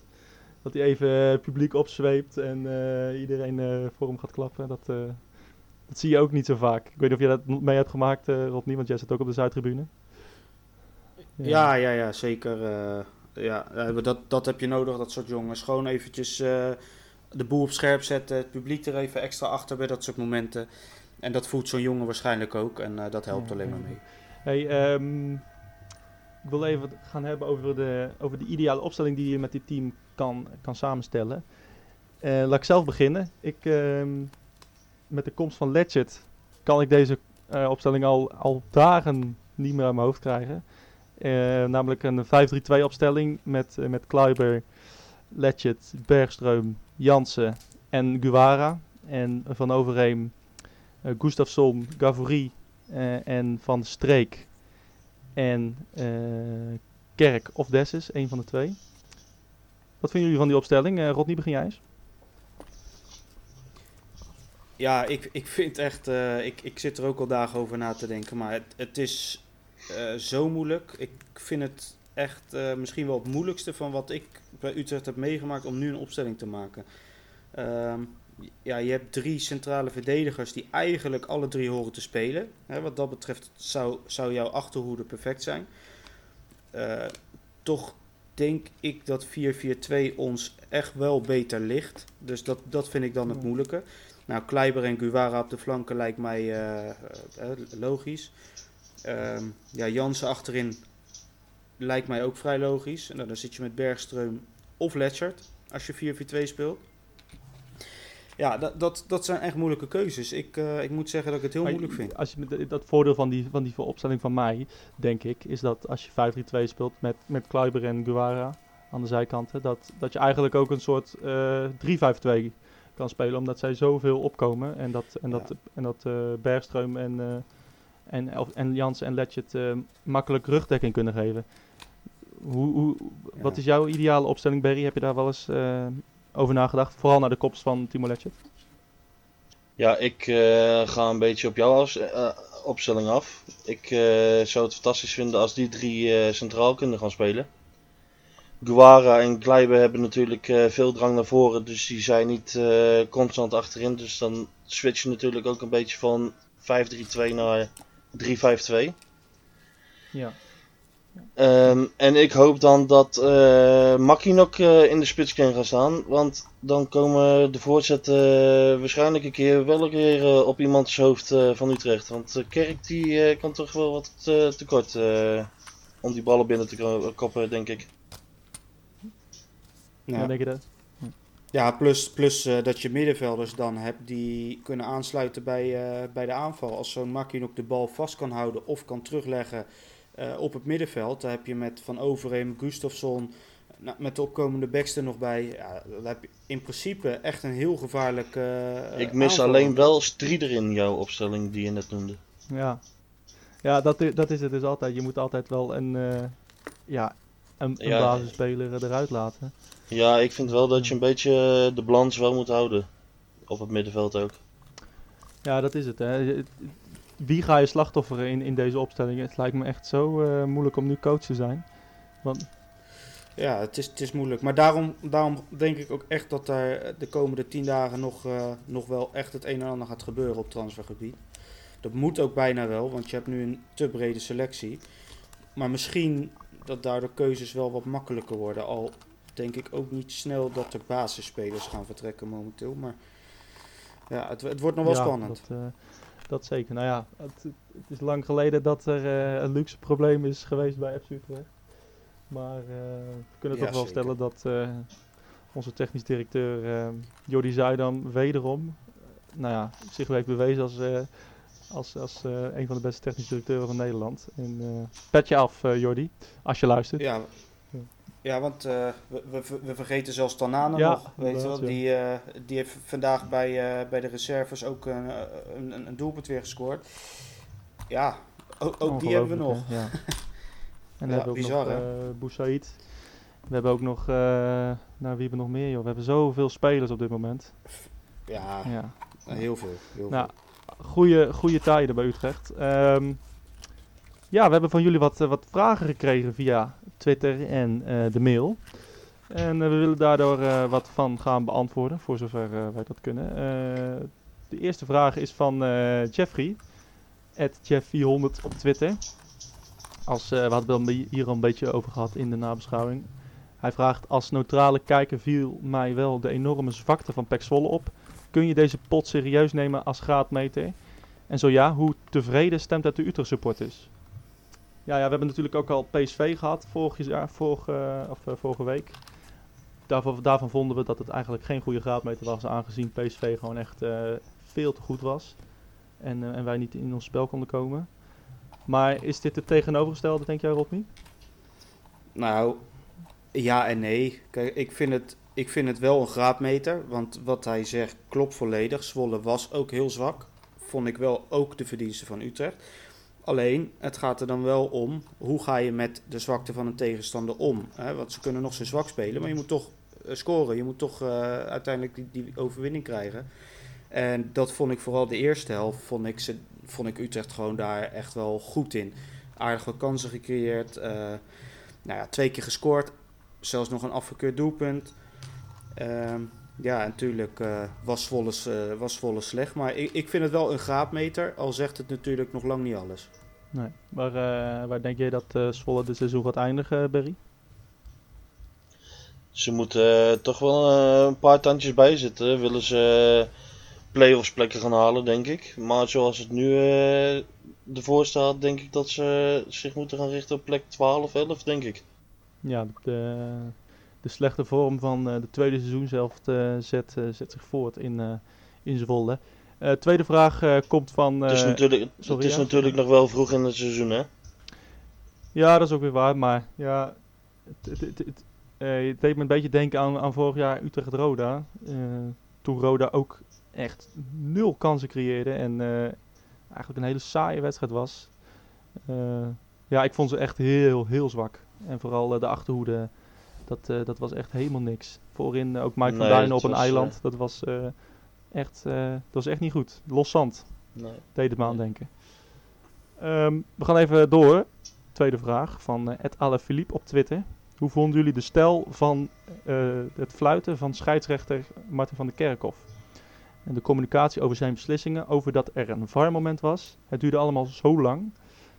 Dat hij even publiek opzweept en iedereen voor hem gaat klappen. Dat, dat zie je ook niet zo vaak. Ik weet niet of jij dat mee hebt gemaakt, eh Rodney, want jij zit ook op de Zuidtribune. Ja, ja, ja, zeker. ja, dat, dat heb je nodig, dat soort jongens. Gewoon eventjes de boel op scherp zetten, het publiek er even extra achter bij dat soort momenten. en dat voelt zo'n jongen waarschijnlijk ook. En dat helpt Ja, alleen maar mee. Hey, ehm, ik wil even gaan hebben over de, over de ideale opstelling die je met dit team kan, kan samenstellen. Eh, laat ik zelf beginnen. Ik, ehm, met de komst van Ledget kan ik deze eh, opstelling al, al dagen niet meer uit mijn hoofd krijgen. Eh, namelijk een 5-3-2 opstelling met, eh, met Kluiber, Ledget, Bergström, Jansen en Guevara. En Van Overheem, eh Gustafsson, Gavory eh, en Van Streek en eh, Kerk of Dessus, een van de twee. Wat vinden jullie van die opstelling? Rodney, begin jij eens? Ja, ik, ik vind echt, ik, ik zit er ook al dagen over na te denken, maar het, het is zo moeilijk. Ik vind het echt misschien wel het moeilijkste van wat ik bij Utrecht heb meegemaakt om nu een opstelling te maken. Ehm, ja, je hebt drie centrale verdedigers die eigenlijk alle drie horen te spelen. Hè, wat dat betreft zou, zou jouw achterhoede perfect zijn. Eh, toch denk ik dat 4-4-2 ons echt wel beter ligt. Dus dat, dat vind ik dan het moeilijke. Nou, Kleiber en Guevara op de flanken lijkt mij eh, eh, logisch. Ehm, ja, Jansen achterin lijkt mij ook vrij logisch. En dan, dan zit je met Bergström of Letchert als je 4-4-2 speelt. Ja, dat, dat, dat zijn echt moeilijke keuzes. Ik, eh, ik moet zeggen dat ik het heel Maar moeilijk vind. Als je, dat voordeel van die, van die opstelling van mij, denk ik, is dat als je 5-3-2 speelt met, met Kluiber en Guevara aan de zijkanten, dat, dat je eigenlijk ook een soort eh 3-5-2 kan spelen, omdat zij zoveel opkomen en dat, en dat, Ja. en dat Bergström en, en, en Jans en Letchert makkelijk rugdekking kunnen geven. Hoe, hoe, Wat is jouw ideale opstelling, Berry? Heb je daar wel eens eh, over nagedacht? Vooral naar de kops van Timo Letchert. Ja, ik eh, ga een beetje op jouw eh, opstelling af. Ik eh, zou het fantastisch vinden als die drie eh, centraal kunnen gaan spelen. Guara en Kleiber hebben natuurlijk eh, veel drang naar voren, dus die zijn niet eh, constant achterin. Dus dan switch je natuurlijk ook een beetje van 5-3-2 naar 3-5-2. Ja. Ehm, en ik hoop dan dat eh Makinok eh, in de spits kan gaan staan. Want dan komen de voorzetten eh, waarschijnlijk een keer wel een keer eh, op iemands hoofd eh, van Utrecht. Want Kerk die eh, kan toch wel wat eh, tekort eh, om die ballen binnen te ko- koppen, denk ik. Ja. Ja. denk je dat? Ja, plus, plus eh, dat je middenvelders dan hebt die kunnen aansluiten bij, eh, bij de aanval. Als zo'n Makin ook de bal vast kan houden of kan terugleggen eh, op het middenveld. Dan heb je met Van Overheem, Gustafsson, nou, met de opkomende backs er nog bij. Ja, heb je in principe echt een heel gevaarlijk eh, ik mis aanval. alleen wel Strieder in jouw opstelling die je net noemde. Ja, ja dat, dat is het dus altijd. Je moet altijd wel een, eh, ja, een, een Ja. basisspeler eh, eruit laten. Ja, ik vind wel dat je een beetje eh, de balans wel moet houden. Op het middenveld ook. Ja, dat is het. Hè. Wie ga je slachtofferen in, in deze opstelling? Het lijkt me echt zo eh, moeilijk om nu coach te zijn. Want, Ja, het is, het is moeilijk. Maar daarom, daarom denk ik ook echt dat er de komende tien dagen nog, eh, nog wel echt het een en ander gaat gebeuren op transfergebied. Dat moet ook bijna wel, want je hebt nu een te brede selectie. Maar misschien dat daardoor keuzes wel wat makkelijker worden. Al denk ik ook niet snel dat er basisspelers gaan vertrekken momenteel. Maar ja, het, het wordt nog wel ja, spannend. Dat, eh, dat zeker. Nou ja, het, het is lang geleden dat er eh, een luxe probleem is geweest bij FC Utrecht. Maar eh, we kunnen Ja, toch wel zeker. stellen dat eh, onze technisch directeur Jordi Zuidam wederom nou ja, zich heeft bewezen als, als, als een van de beste technisch directeuren van Nederland. En eh pet je af, Jordi, als je luistert. Ja, ja want eh, we, we, we vergeten zelfs Tanane Ja, nog. Weet wel? Die, eh, die heeft vandaag bij, eh, bij de reserves ook een, een, een, doelpunt weer gescoord. Ja, ook, ook die hebben we nog. Hè? Ja. En Ja, hebben we ook bizar, nog Boussaïd. We hebben ook nog, nou wie hebben we nog meer joh? We hebben zoveel spelers op dit moment. Ja, Ja. heel veel. Heel Nou, veel. goede, goede tijden bij Utrecht. Ehm, ja, we hebben van jullie wat, eh, wat vragen gekregen via Twitter en eh, de mail. En eh, we willen daardoor wat van gaan beantwoorden, voor zover wij dat kunnen. De eerste vraag is van Jeffrey, Jeff400 op Twitter. Als, we hadden het hier al een beetje over gehad in de nabeschouwing. Hij vraagt, als neutrale kijker viel mij wel de enorme zwakte van Pek op. Kun je deze pot serieus nemen als graadmeter? En zo ja, hoe tevreden stemt het de Utrecht supporters? Ja, ja, we hebben natuurlijk ook al PSV gehad vorig jaar, vorige, of, uh, vorige week. Daarvan, daarvan vonden we dat het eigenlijk geen goede graadmeter was, aangezien PSV gewoon echt uh, veel te goed was. En, en wij niet in ons spel konden komen. Maar is dit het tegenovergestelde, denk jij, Rodney? Nou, ja en nee. Kijk, ik vind het, ik vind het wel een graadmeter. Want wat hij zegt klopt volledig. Zwolle was ook heel zwak. Vond ik wel ook de verdiensten van Utrecht. Alleen, het gaat er dan wel om, hoe ga je met de zwakte van een tegenstander om? Hè? Want ze kunnen nog zo zwak spelen, maar je moet toch uh, scoren. Je moet toch uh, uiteindelijk die, overwinning krijgen. En dat vond ik vooral de eerste helft, vond ik, ze, vond ik Utrecht gewoon daar echt wel goed in. Aardige kansen gecreëerd, uh, nou ja, twee keer gescoord, zelfs nog een afgekeurd doelpunt. Ehm, ja, natuurlijk uh, was, Zwolle, uh, was Zwolle slecht. Maar ik, ik vind het wel een graadmeter, al zegt het natuurlijk nog lang niet alles. Nee, maar uh, waar denk jij dat uh, Zwolle dit seizoen gaat eindigen, Berry? Ze moeten toch wel een paar tandjes bij zitten. Willen ze play-offs plekken gaan halen, denk ik. Maar zoals het nu ervoor staat, denk ik dat ze zich moeten gaan richten op plek 12, 11, denk ik. Ja, de, de slechte vorm van uh, de tweede seizoen zelf uh, zet, uh, zet zich voort in, in Zwolle. tweede vraag komt van... het is, natuurlijk, sorry, het is ja? natuurlijk nog wel vroeg in het seizoen, hè? Ja, dat is ook weer waar, maar ja, het, het, het, het deed me een beetje denken aan, aan vorig jaar Utrecht-Roda. toen Roda ook echt nul kansen creëerde en eigenlijk een hele saaie wedstrijd was. ja, ik vond ze echt heel, heel zwak. En vooral de achterhoede dat, uh, dat was echt helemaal niks. Voorin uh, ook Mike nee, van Duinen op een was, eiland. Uh, dat, was, echt, dat was echt niet goed. Los zand. Nee. Deed het me aan denken. Um, we gaan even door. Tweede vraag van Ed Ale Philippe op Twitter. Hoe vonden jullie de stijl van het fluiten van scheidsrechter Martin van der Kerkhoff? En de communicatie over zijn beslissingen, over dat er een VAR-moment was. Het duurde allemaal zo lang.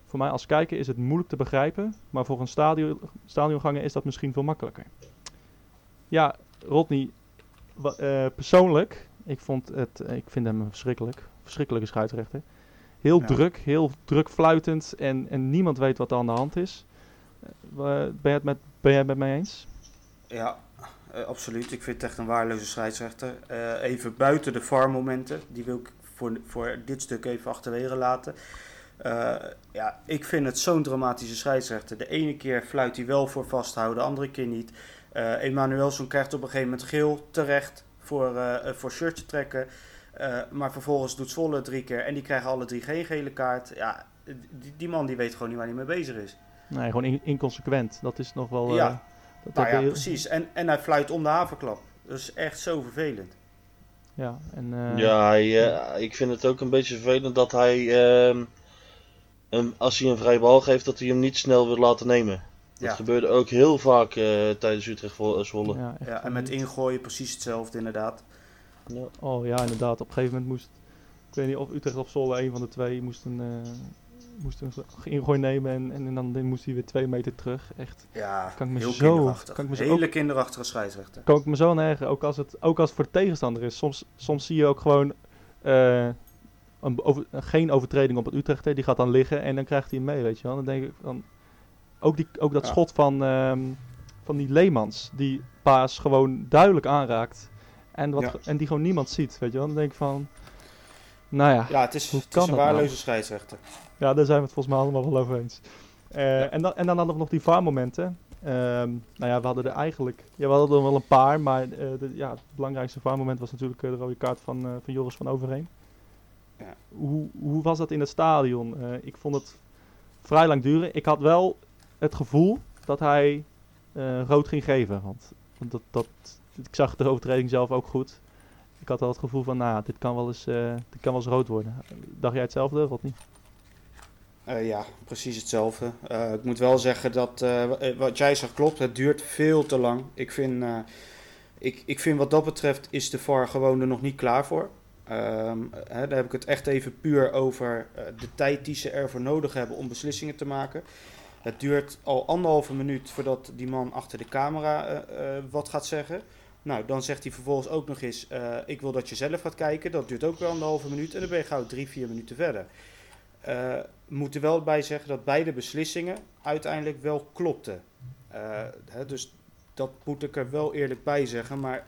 Voor mij als kijker is het moeilijk te begrijpen, maar voor een stadion, stadionganger is dat misschien veel makkelijker. Ja, Rodney, uh, persoonlijk, ik, vond het, ik vind hem verschrikkelijk. Verschrikkelijke scheidsrechter. Heel ja. druk, heel druk fluitend en, en niemand weet wat er aan de hand is. Uh, ben, je het met, ben jij het met mij eens? Ja, uh, absoluut. Ik vind het echt een waardeloze scheidsrechter. even buiten de VAR-momenten, die wil ik voor, voor dit stuk even achterwege laten. Uh, ja, ik vind het zo'n dramatische scheidsrechter. De ene keer fluit hij wel voor vasthouden, de andere keer niet. Uh, Emanuelson krijgt op een gegeven moment geel terecht voor, uh, voor shirtje trekken. maar vervolgens doet Zwolle drie keer en die krijgen alle drie geen gele kaart. Ja, die, die man die weet gewoon niet waar hij mee bezig is. Nee, gewoon in, inconsequent. Dat is nog wel... ja, dat nou ja heel... precies. En, en hij fluit om de haverklap. Dat is echt zo vervelend. Ja, en, ja hij, ik vind het ook een beetje vervelend dat hij ehm, als hij een vrije bal geeft, dat hij hem niet snel wil laten nemen. Dat ja. gebeurde ook heel vaak uh, tijdens Utrecht Zwolle. Ja, ja, en met ingooien precies hetzelfde inderdaad. Ja. Oh ja, inderdaad. Op een gegeven moment moest, ik weet niet of Utrecht of Zwolle, een van de twee, moest een, uh, moest een ingooi nemen en, en, dan moest hij weer twee meter terug. Echt. Ja, kan ik me heel zo, kinderachtig. Kan ik me zo, Hele ook, kinderachtige scheidsrechter. Kan ik me zo nergen, ook als het, ook als het voor de tegenstander is. Soms, soms zie je ook gewoon... Uh, een over, geen overtreding op het Utrecht, die gaat dan liggen en dan krijgt hij hem mee, weet je wel. Dan denk ik dan ook, die, ook dat ja. schot van, um, van die Leemans, die Paas gewoon duidelijk aanraakt en, wat, ja. en die gewoon niemand ziet, weet je wel. Dan denk ik van, nou ja, ja het is, hoe het kan is een nou? scheidsrechter. Ja, daar zijn we het volgens mij allemaal wel over eens. Uh, ja. en, dan, en dan hadden we nog die vaarmomenten. Um, nou ja, we hadden er eigenlijk, ja, we hadden er wel een paar, maar uh, de, ja, het belangrijkste vaarmoment was natuurlijk uh, de rode kaart van, van Joris van Overheen. Ja. Hoe, hoe was dat in het stadion? Uh, ik vond het vrij lang duren. Ik had wel het gevoel dat hij uh, rood ging geven. Want, want dat, dat, ik zag de overtreding zelf ook goed. Ik had al het gevoel van, nou, dit kan wel eens, uh, dit kan wel eens rood worden. Dacht jij hetzelfde of niet? Uh, ja, precies hetzelfde. Uh, ik moet wel zeggen dat uh, wat jij zegt klopt. Het duurt veel te lang. Ik vind, ik, ik vind wat dat betreft is de VAR gewoon er nog niet klaar voor. Um, hè, daar heb ik het echt even puur over uh, de tijd die ze ervoor nodig hebben om beslissingen te maken. Het duurt al anderhalve minuut voordat die man achter de camera uh, uh, wat gaat zeggen. Nou, dan zegt hij vervolgens ook nog eens: eh, Ik wil dat je zelf gaat kijken. Dat duurt ook wel anderhalve minuut. En dan ben je gauw drie, vier minuten verder. Eh, we moeten wel bij zeggen dat beide beslissingen uiteindelijk wel klopten. Eh, hè, dus dat moet ik er wel eerlijk bij zeggen. Maar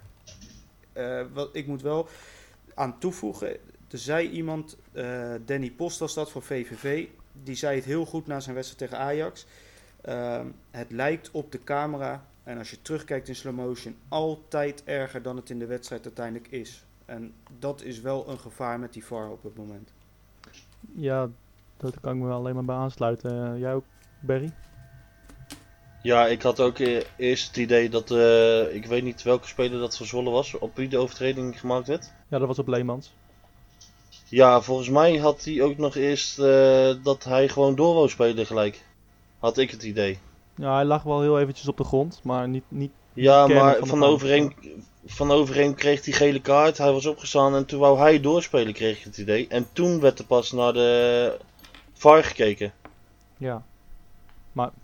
eh, wat, ik moet wel aan toevoegen. Er zei iemand, eh, Danny Post was dat voor VVV. Die zei het heel goed na zijn wedstrijd tegen Ajax. Ehm, het lijkt op de camera. En als je terugkijkt in slow motion, altijd erger dan het in de wedstrijd uiteindelijk is. En dat is wel een gevaar met die VAR op het moment. Ja, dat kan ik me alleen maar bij aansluiten. Eh, jij ook, Barry? Ja, ik had ook e- eerst het idee dat, eh, ik weet niet welke speler dat van Zwolle was, op wie de overtreding gemaakt werd. Ja, dat was op Leemans. Ja, volgens mij had hij ook nog eerst eh, dat hij gewoon door wou spelen gelijk. Had ik het idee. Ja, hij lag wel heel eventjes op de grond, maar niet, niet Ja, maar van van van kreeg hij gele kaart. Hij was opgestaan en toen wou hij doorspelen, kreeg ik het idee. En toen werd er pas naar de VAR gekeken. ja.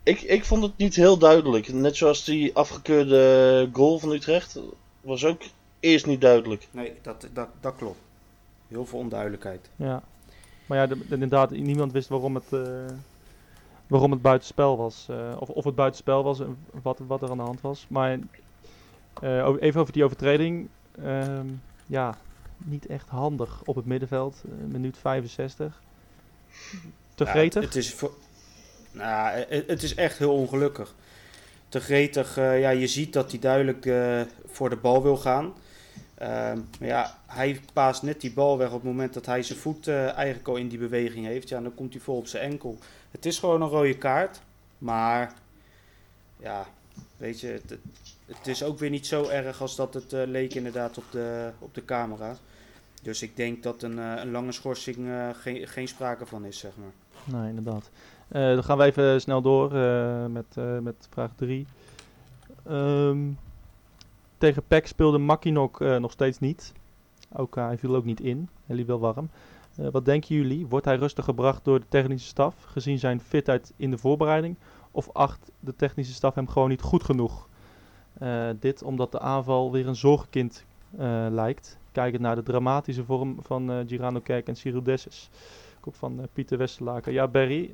Ik, ik vond het niet heel duidelijk. Net zoals die afgekeurde goal van Utrecht was ook eerst niet duidelijk. Nee, dat, dat, dat klopt. Heel veel onduidelijkheid. Ja. Maar ja, de- de- inderdaad, niemand wist waarom het, eh, waarom het buitenspel was. eh, of, of het buitenspel was en wat, wat er aan de hand was. Maar eh, even over die overtreding. Ehm, ja, niet echt handig op het middenveld. minuut 65. Te Ja, gretig? het, het is voor, nou, het, het is echt heel ongelukkig. Te gretig, eh, ja, je ziet dat hij duidelijk eh, voor de bal wil gaan. Ehm, maar ja, hij paast net die bal weg op het moment dat hij zijn voet eh, eigenlijk al in die beweging heeft. Ja, dan komt hij vol op zijn enkel. Het is gewoon een rode kaart. Maar ja, weet je, het, is ook weer niet zo erg als dat het eh, leek inderdaad op de, op de camera. Dus ik denk dat een, eh, een lange schorsing geen, geen sprake van is, zeg maar. Nee, inderdaad. Dan gaan we even snel door met, met vraag 3. Tegen PEC speelde Makinok eh, nog steeds niet. Ook, eh, hij viel ook niet in. Hij liep wel warm. Eh, wat denken jullie? Wordt hij rustig gebracht door de technische staf, gezien zijn fitheid in de voorbereiding? Of acht de technische staf hem gewoon niet goed genoeg? Dit omdat de aanval weer een zorgkind lijkt. Kijkend naar de dramatische vorm van eh Girano Kerk en Cyril Dessus. Komt van Pieter Westerlaken. Ja, Barry,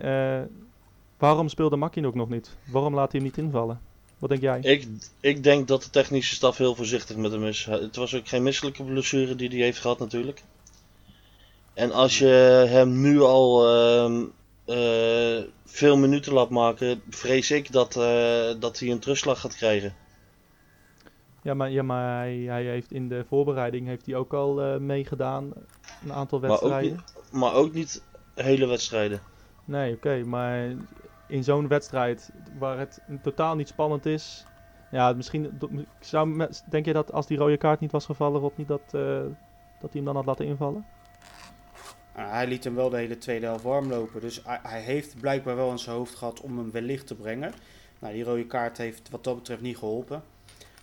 waarom speelde Makkin nog niet? Waarom laat hij hem niet invallen? Wat denk jij? Ik, ik denk dat de technische staf heel voorzichtig met hem is. Het was ook geen misselijke blessure die hij heeft gehad natuurlijk. En als je hem nu al ehm, eh, veel minuten laat maken, vrees ik dat, eh, dat hij een terugslag gaat krijgen. Ja, maar, ja, maar hij, hij heeft in de voorbereiding heeft hij ook al eh, meegedaan. Een aantal Maar ook, wedstrijden. niet, maar ook niet hele wedstrijden. Nee, oké, maar in zo'n wedstrijd waar het totaal niet spannend is. Ja, misschien zou, denk je dat als die rode kaart niet was gevallen, Rob, niet dat, eh, dat hij hem dan had laten invallen? Nou, hij liet hem wel de hele tweede helft warm lopen. Dus hij, hij heeft blijkbaar wel in zijn hoofd gehad om hem wellicht te brengen. Nou, die rode kaart heeft wat dat betreft niet geholpen.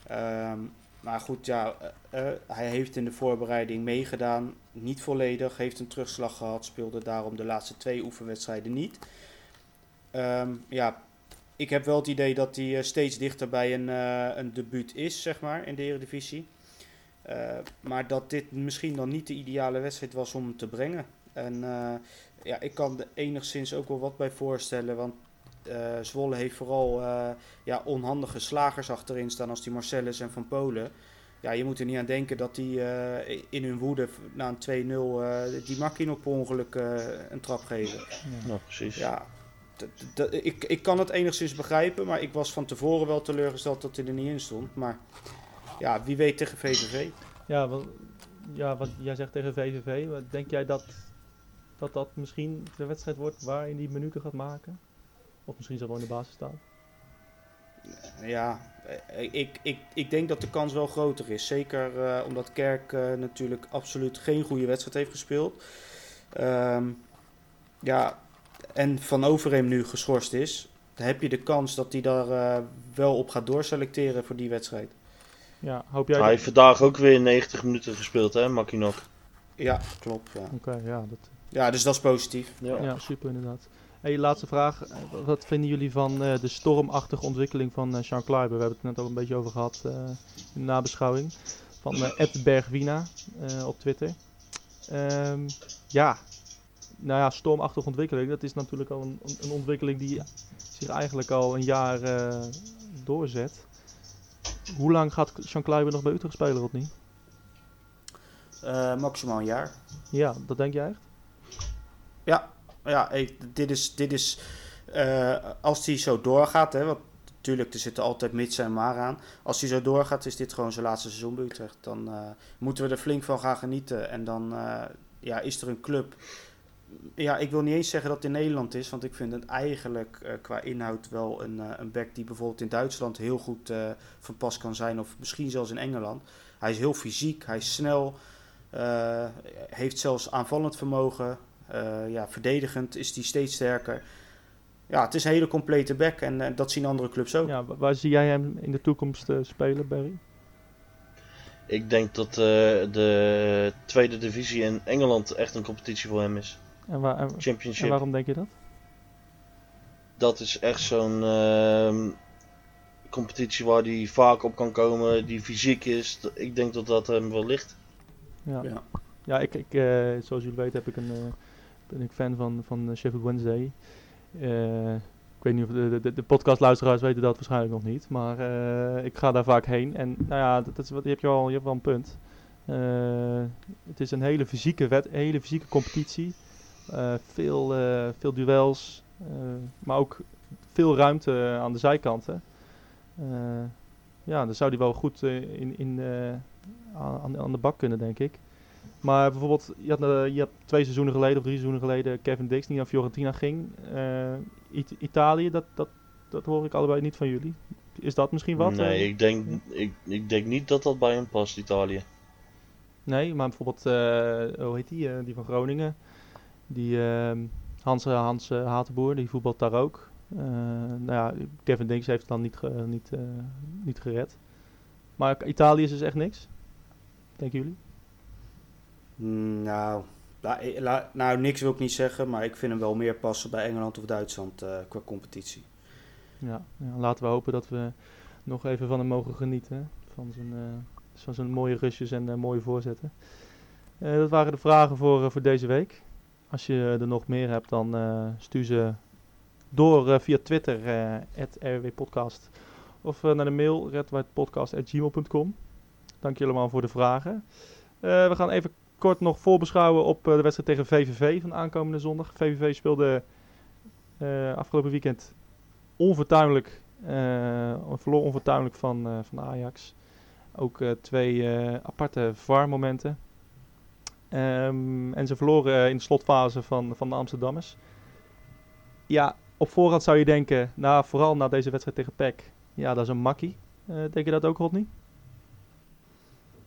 Ehm, maar goed, ja, eh, eh, hij heeft in de voorbereiding meegedaan. Niet volledig, heeft een terugslag gehad. Speelde daarom de laatste twee oefenwedstrijden niet. Ehm, ja, ik heb wel het idee dat hij eh, steeds dichter bij een, eh, een debuut is, zeg maar, in de Eredivisie. Eh, maar dat dit misschien dan niet de ideale wedstrijd was om hem te brengen. En ja, ik kan er enigszins ook wel wat bij voorstellen. Want Zwolle heeft vooral ja, onhandige slagers achterin staan als die Marcellus en Van Polen. Ja, je moet er niet aan denken dat die in hun woede na een 2-0 eh, die Makkin op ongeluk een trap geven. Nou, precies. Ja, ik, ik kan het enigszins begrijpen, maar ik was van tevoren wel teleurgesteld dat hij er niet in stond. Maar ja, wie weet tegen VVV. Ja, wat, ja, wat jij zegt tegen VVV, denk jij dat, dat dat misschien de wedstrijd wordt waarin die minuten gaat maken? Of misschien zal wel in de basis staan? Ja, eh, ik, ik, ik denk dat de kans wel groter is. Zeker eh, omdat Kerk eh, natuurlijk absoluut geen goede wedstrijd heeft gespeeld. Ehm, ja, en Van Overheem nu geschorst is. Dan heb je de kans dat hij daar eh, wel op gaat doorselecteren voor die wedstrijd. Ja, hoop jij... Hij heeft vandaag ook weer 90 minuten gespeeld, hè, Makinok. Ja, klopt. Ja, Oké, ja, dat, ja dus dat is positief. Ja. ja, super inderdaad. Hey, laatste vraag. Wat vinden jullie van eh, de stormachtige ontwikkeling van eh Sean Kleiber? We hebben het net ook een beetje over gehad eh, in de nabeschouwing. Van eh Ed Bergwina eh, op Twitter. Ehm, ja, nou ja, stormachtige ontwikkeling. Dat is natuurlijk al een, een ontwikkeling die zich eigenlijk al een jaar eh, doorzet. Hoe lang gaat Sean Kleiber nog bij Utrecht spelen, Rodney? Eh, maximaal een jaar. Ja, dat denk jij echt? Ja, ja ik- dit is, dit is eh, als hij zo doorgaat, hè, want natuurlijk, er zitten altijd mits en maar aan. Als hij zo doorgaat, is dit gewoon zijn laatste seizoen bij Utrecht. Dan moeten we er flink van gaan genieten. En dan ja, is er een club. Ja, ik wil niet eens zeggen dat het in Nederland is, want ik vind het eigenlijk eh, qua inhoud wel een, eh, een back die bijvoorbeeld in Duitsland heel goed eh, van pas kan zijn, of misschien zelfs in Engeland. Hij is heel fysiek, hij is snel, eh, heeft zelfs aanvallend vermogen. Eh, ja, verdedigend is hij steeds sterker. Ja, het is een hele complete back en dat zien andere clubs ook. Ja, wa- waar zie jij hem in de toekomst spelen, Barry? Ik denk dat eh, de tweede divisie in Engeland echt een competitie voor hem is. En, waar, en, en Championship. waarom denk je dat? Dat is echt zo'n ehm, competitie waar hij vaak op kan komen, die fysiek is. Ik denk dat dat hem wel ligt. Ja, Ja. ja ik, ik, eh, zoals jullie weten heb ik een, eh, ben ik fan van, van eh, Sheffield Wednesday. Eh, ik weet niet of de, de, de podcastluisteraars weten dat waarschijnlijk nog niet. Maar eh, ik ga daar vaak heen. En nou ja, dat, dat is wat, je, hebt je, al, je hebt wel een punt. Eh, het is een hele fysieke, wet, hele fysieke competitie. Eh, veel, eh, veel duels. eh, maar ook veel ruimte aan de zijkanten. Ja, dan zou die wel goed in, in, aan, aan de bak kunnen, denk ik. Maar bijvoorbeeld, je had, je had twee seizoenen geleden of drie seizoenen geleden Kevin Dix die naar Fiorentina ging. It- Italië, dat, dat, dat hoor ik allebei niet van jullie. Is dat misschien wat? nee, ik denk, ik, ik denk niet dat dat bij hem past, Italië. Nee, maar bijvoorbeeld, hoe heet die, die van Groningen? Die ehm, Hans, eh, Hans eh, Hatenboer, die voetbalt daar ook. Eh, nou ja, Kevin Dix heeft het dan niet, niet, niet gered. Maar Italië is dus echt niks? Denken jullie? Mm, Nou, la- la- nou, niks wil ik niet zeggen, maar ik vind hem wel meer passen bij Engeland of Duitsland qua competitie. Ja, ja, laten we hopen dat we nog even van hem mogen genieten. hè. Van zijn, van zijn mooie rusjes en eh, mooie voorzetten. Dat waren de vragen voor, voor deze week. Als je er nog meer hebt, dan eh, stuur ze door eh, via Twitter, eh rwpodcast. Of naar de mail, redwhitepodcast.gmail.com. Dank jullie allemaal voor de vragen. We gaan even kort nog voorbeschouwen op de wedstrijd tegen VVV van aankomende zondag. VVV speelde afgelopen weekend onfortuinlijk, eh verloor onfortuinlijk van, eh, van Ajax. Ook twee aparte VAR-momenten. Ehm, en ze verloren eh, in de slotfase van, van de Amsterdammers. Ja, op voorhand zou je denken, nou, vooral na deze wedstrijd tegen PEC, ja, dat is een makkie. Eh, denk je dat ook, Rodney?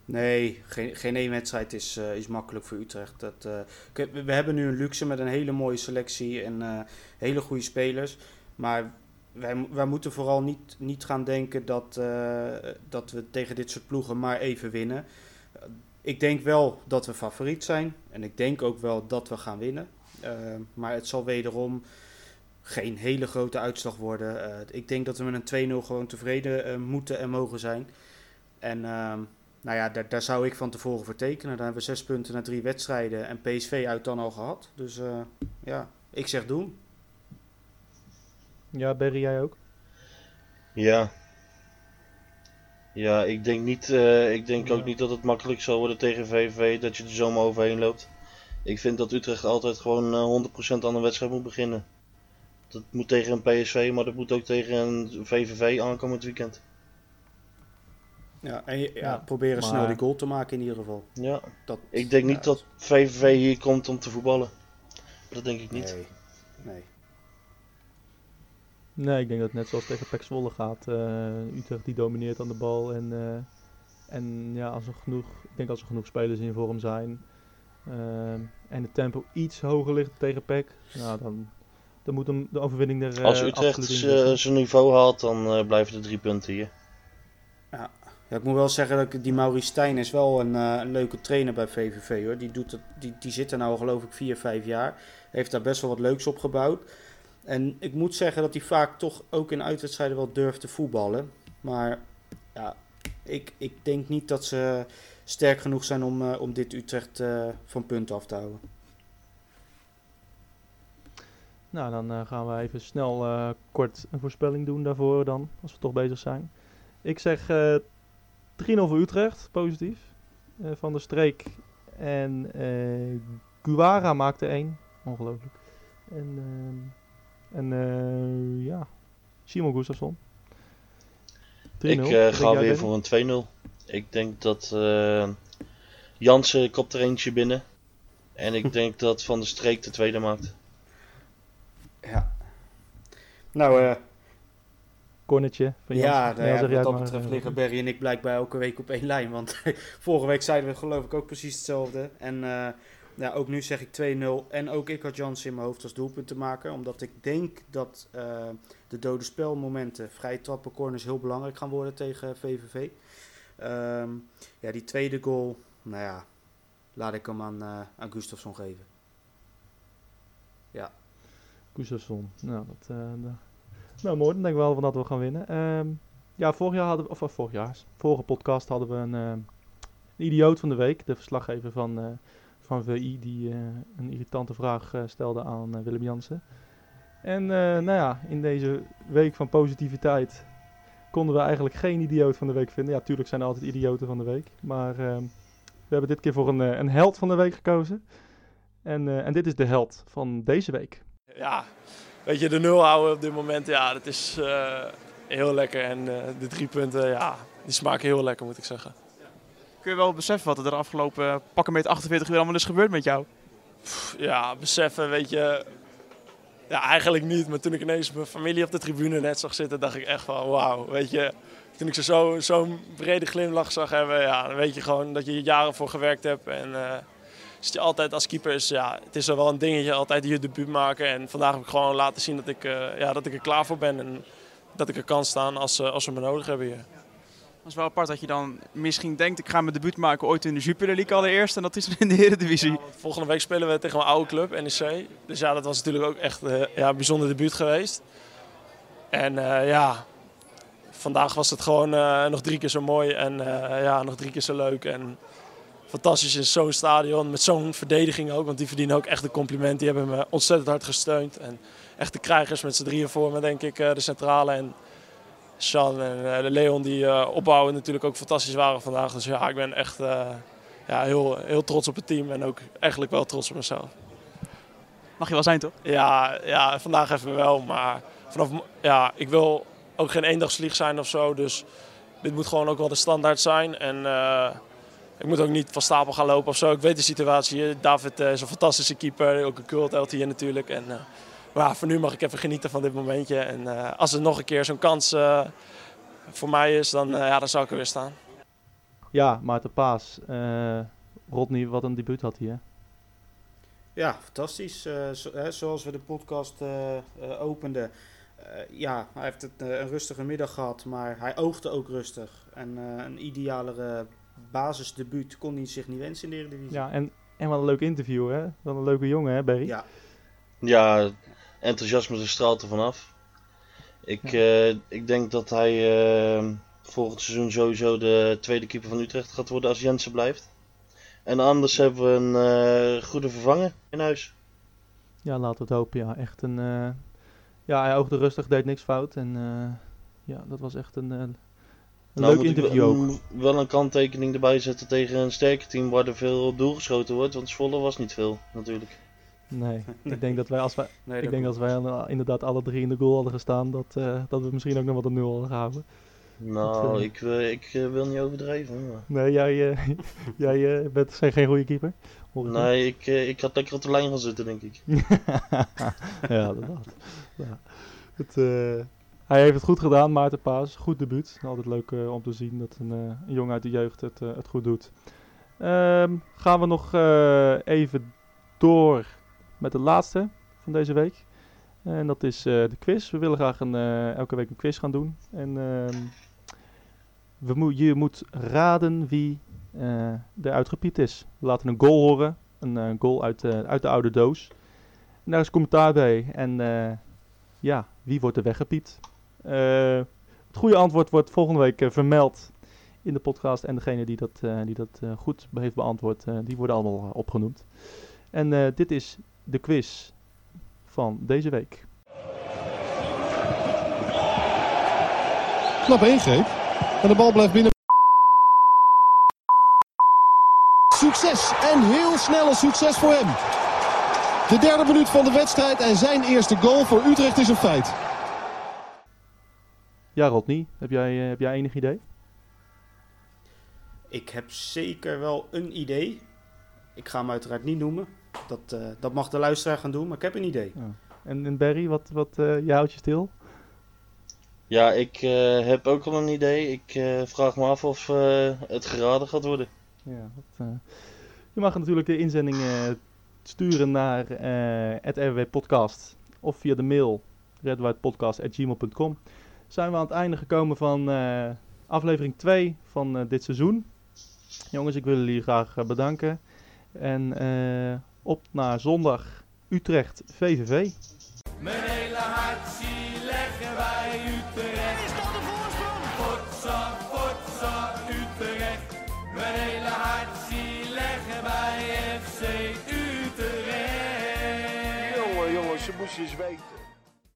Nee, geen, één wedstrijd is, eh, is makkelijk voor Utrecht. Dat, we, hebben nu een luxe met een hele mooie selectie en hele goede spelers. Maar wij, wij moeten vooral niet, niet gaan denken dat, dat we tegen dit soort ploegen maar even winnen. Ik denk wel dat we favoriet zijn. En ik denk ook wel dat we gaan winnen. Eh, maar het zal wederom geen hele grote uitslag worden. Eh, ik denk dat we met een 2-0 gewoon tevreden eh, moeten en mogen zijn. En ehm, nou ja, daar, daar zou ik van tevoren voor tekenen. Dan hebben we zes punten na drie wedstrijden en PSV uit dan al gehad. Dus eh, ja, ik zeg doen. Ja, Berry, jij ook? Ja. Ja, ik denk, niet, eh, ik denk Ja. ook niet dat het makkelijk zal worden tegen VVV, dat je er zomaar overheen loopt. Ik vind dat Utrecht altijd gewoon eh, 100% aan de wedstrijd moet beginnen. Dat moet tegen een PSV, maar dat moet ook tegen een VVV aankomend weekend. Ja, en ja, Ja, proberen maar- snel die goal te maken in ieder geval. Ja, Dat, ik denk niet dat VVV hier komt om te voetballen. Dat denk ik niet. Nee, nee. Nee, ik denk dat het net zoals tegen PEC Zwolle gaat. Eh, Utrecht die domineert aan de bal. En, eh, en ja, als er genoeg, ik denk als er genoeg spelers in vorm zijn. ehm, en het tempo iets hoger ligt tegen PEC. Nou, dan, dan moet hem de overwinning er eh, Als Utrecht zijn niveau haalt, dan eh, blijven er drie punten hier. Ja, ik moet wel zeggen dat ik, die Maurice Stijn is wel een, eh, een leuke trainer bij VVV hoor. Die, doet het, die, die zit er nou geloof ik 4, 5 jaar. Heeft daar best wel wat leuks op gebouwd. En ik moet zeggen dat hij vaak toch ook in uitwedstrijden wel durft te voetballen. Maar ja, ik, ik denk niet dat ze sterk genoeg zijn om, uh, om dit Utrecht uh, van punten af te houden. Nou, dan uh, gaan we even snel kort een voorspelling doen daarvoor dan, als we toch bezig zijn. Ik zeg 3-0 voor Utrecht, positief. van der Streek en Guara maakte 1, ongelooflijk. En, en ja, Simon Gustafsson. Ik ga weer voor een 2-0. Ik denk dat uh, Jansen kopt er eentje binnen. En ik denk dat Van der Streek de tweede maakt. Ja. Nou, eh... Uh, Cornetje van Ja, nou ja, wat dat betreft liggen Berry en ik blijkbaar elke week op één lijn. Want vorige week zeiden we geloof ik ook precies hetzelfde. En uh, ja, ook nu zeg ik 2-0. En ook ik had Jansen in mijn hoofd als doelpunt te maken. Omdat ik denk dat uh, de dode spelmomenten, vrije trappen, corners heel belangrijk gaan worden tegen VVV. Um, ja, die tweede goal, nou ja, laat ik hem aan, uh, Gustafsson geven. Ja. Gustafsson, nou, dat, uh, nou mooi, dan denk ik wel dat we gaan winnen. Um, ja, vorig jaar hadden we, of, vorig jaar, vorige podcast hadden we een, een idioot van de week, de verslaggever van, van VI, die een irritante vraag stelde aan Willem Jansen. En nou ja, in deze week van positiviteit konden we eigenlijk geen idioot van de week vinden. Ja, tuurlijk zijn er altijd idioten van de week. Maar uh, we hebben dit keer voor een, eh, een held van de week gekozen. En, en dit is de held van deze week. Ja, weet je, de nul houden op dit moment, ja, dat is heel lekker. En de drie punten, ja, die smaken heel lekker, moet ik zeggen. Kun je wel beseffen wat er de afgelopen pakken met 48 uur allemaal is gebeurd met jou? Ja, beseffen, weet je, ja, eigenlijk niet. Maar toen ik ineens mijn familie op de tribune net zag zitten, dacht ik echt van wauw. Weet je, toen ik ze zo'n zo brede glimlach zag hebben, ja, dan weet je gewoon dat je jaren voor gewerkt hebt. En uh, je altijd als keeper is, ja, het is wel een dingetje, altijd je debuut maken. En vandaag heb ik gewoon laten zien dat ik, uh, ja, dat ik er klaar voor ben. En dat ik er kan staan als, uh, als we me nodig hebben hier. Dat is wel apart dat je dan misschien denkt, ik ga mijn debuut maken ooit in de Jupiler League allereerst. En dat is in de Eredivisie. Ja, volgende week spelen we tegen mijn oude club, NEC. Dus ja, dat was natuurlijk ook echt uh, ja, een bijzonder debuut geweest. En uh, ja, vandaag was het gewoon uh, nog drie keer zo mooi en ja, nog drie keer zo leuk. En fantastisch in zo'n stadion, met zo'n verdediging ook. Want die verdienen ook echt een compliment. Die hebben me ontzettend hard gesteund. En echt de krijgers met z'n drieën voor me, denk ik, de centrale. En Sean en eh, Leon die uh, opbouwen natuurlijk ook fantastisch waren vandaag. Dus ja, ik ben echt uh, ja, heel, heel trots op het team en ook eigenlijk wel trots op mezelf. Mag je wel zijn toch? Ja, ja vandaag even wel. Maar vanaf, ja, ik wil ook geen eendagsvlieg zijn of zo. Dus dit moet gewoon ook wel de standaard zijn. En uh, ik moet ook niet van stapel gaan lopen of zo. Ik weet de situatie. David is een fantastische keeper. Ook een cult hier natuurlijk. En, maar voor nu mag ik even genieten van dit momentje. En uh, als er nog een keer zo'n kans uh, voor mij is, dan, uh, ja, dan zou ik er weer staan. Ja, Maarten Paas. Rodney, wat een debuut had hij, hè? Ja, fantastisch. Zo, hè, zoals we de podcast openden. ja, hij heeft het, een rustige middag gehad, maar hij oogde ook rustig. En een idealere basisdebuut kon hij zich niet wensen in de Eredivisie. Ja, en, en wat een leuk interview, hè? Wat een leuke jongen, hè, Barry? Ja. Ja, enthousiasme straalt er vanaf. Ik, ja. uh, ik denk dat hij uh, volgend seizoen sowieso de tweede keeper van Utrecht gaat worden als Jensen blijft. En anders hebben we een uh, goede vervanger in huis. Ja, laten we het hopen. Ja, echt een. ja, hij oogde rustig, deed niks fout. En ja, dat was echt een, een nou, leuk interview ook. Wel, wel een kanttekening erbij zetten tegen een sterke team waar er veel doelgeschoten wordt. Want Zwolle was niet veel, natuurlijk. Nee, ik denk dat wij als wij, nee, ik denk als wij inderdaad alle drie in de goal hadden gestaan, dat, uh, dat we misschien ook nog wat een nul hadden gehouden. Nou, dat, uh, ik, uh, ik wil niet overdrijven. Maar... Nee, jij, jij bent zijn geen goede keeper. Nee, ik, ik had lekker op de lijn gaan zitten, denk ik. ja, dat had. Ja. Het, hij heeft het goed gedaan, Maarten Paas. Goed debuut. Altijd leuk om te zien dat een, een jongen uit de jeugd het, het goed doet. Um, gaan we nog even door met de laatste van deze week. En dat is uh, de quiz. We willen graag een, uh, elke week een quiz gaan doen. En uh, we mo je moet raden wie uh, er uitgepiept is. We laten een goal horen. Een goal uit, uit de oude doos. En daar is commentaar bij. En ja, wie wordt er weggepiept? Eh, het goede antwoord wordt volgende week eh, vermeld in de podcast. En degene die dat, eh, die dat eh, goed heeft beantwoord, eh, die worden allemaal eh, opgenoemd. En eh, dit is de quiz van deze week. Knappe ingreep. En de bal blijft binnen. Succes en heel snel een succes voor hem. De derde minuut van de wedstrijd en zijn eerste goal voor Utrecht is een feit. Ja, Rodney, heb jij, eh, heb jij enig idee? Ik heb zeker wel een idee. Ik ga hem uiteraard niet noemen. Dat, eh, dat mag de luisteraar gaan doen, maar ik heb een idee. En, en Barry, wat, wat eh, je houdt je stil? Ja, ik eh, heb ook al een idee. Ik eh, vraag me af of eh, het geraden gaat worden. Ja, dat, eh, je mag natuurlijk de inzending eh, sturen naar eh het RW Podcast of via de mail redwhitepodcast.gmail.com. Zijn we aan het einde gekomen van eh, aflevering 2 van eh, dit seizoen. Jongens, ik wil jullie graag bedanken. En eh, op naar zondag Utrecht VVV. Mijn hele hart zie leggen wij Utrecht. Is dat de voorsprong? Potsa, potsa, Utrecht. Mijn hele hart zie leggen wij FC Utrecht. Jongen, jongen, ze moesten eens weten.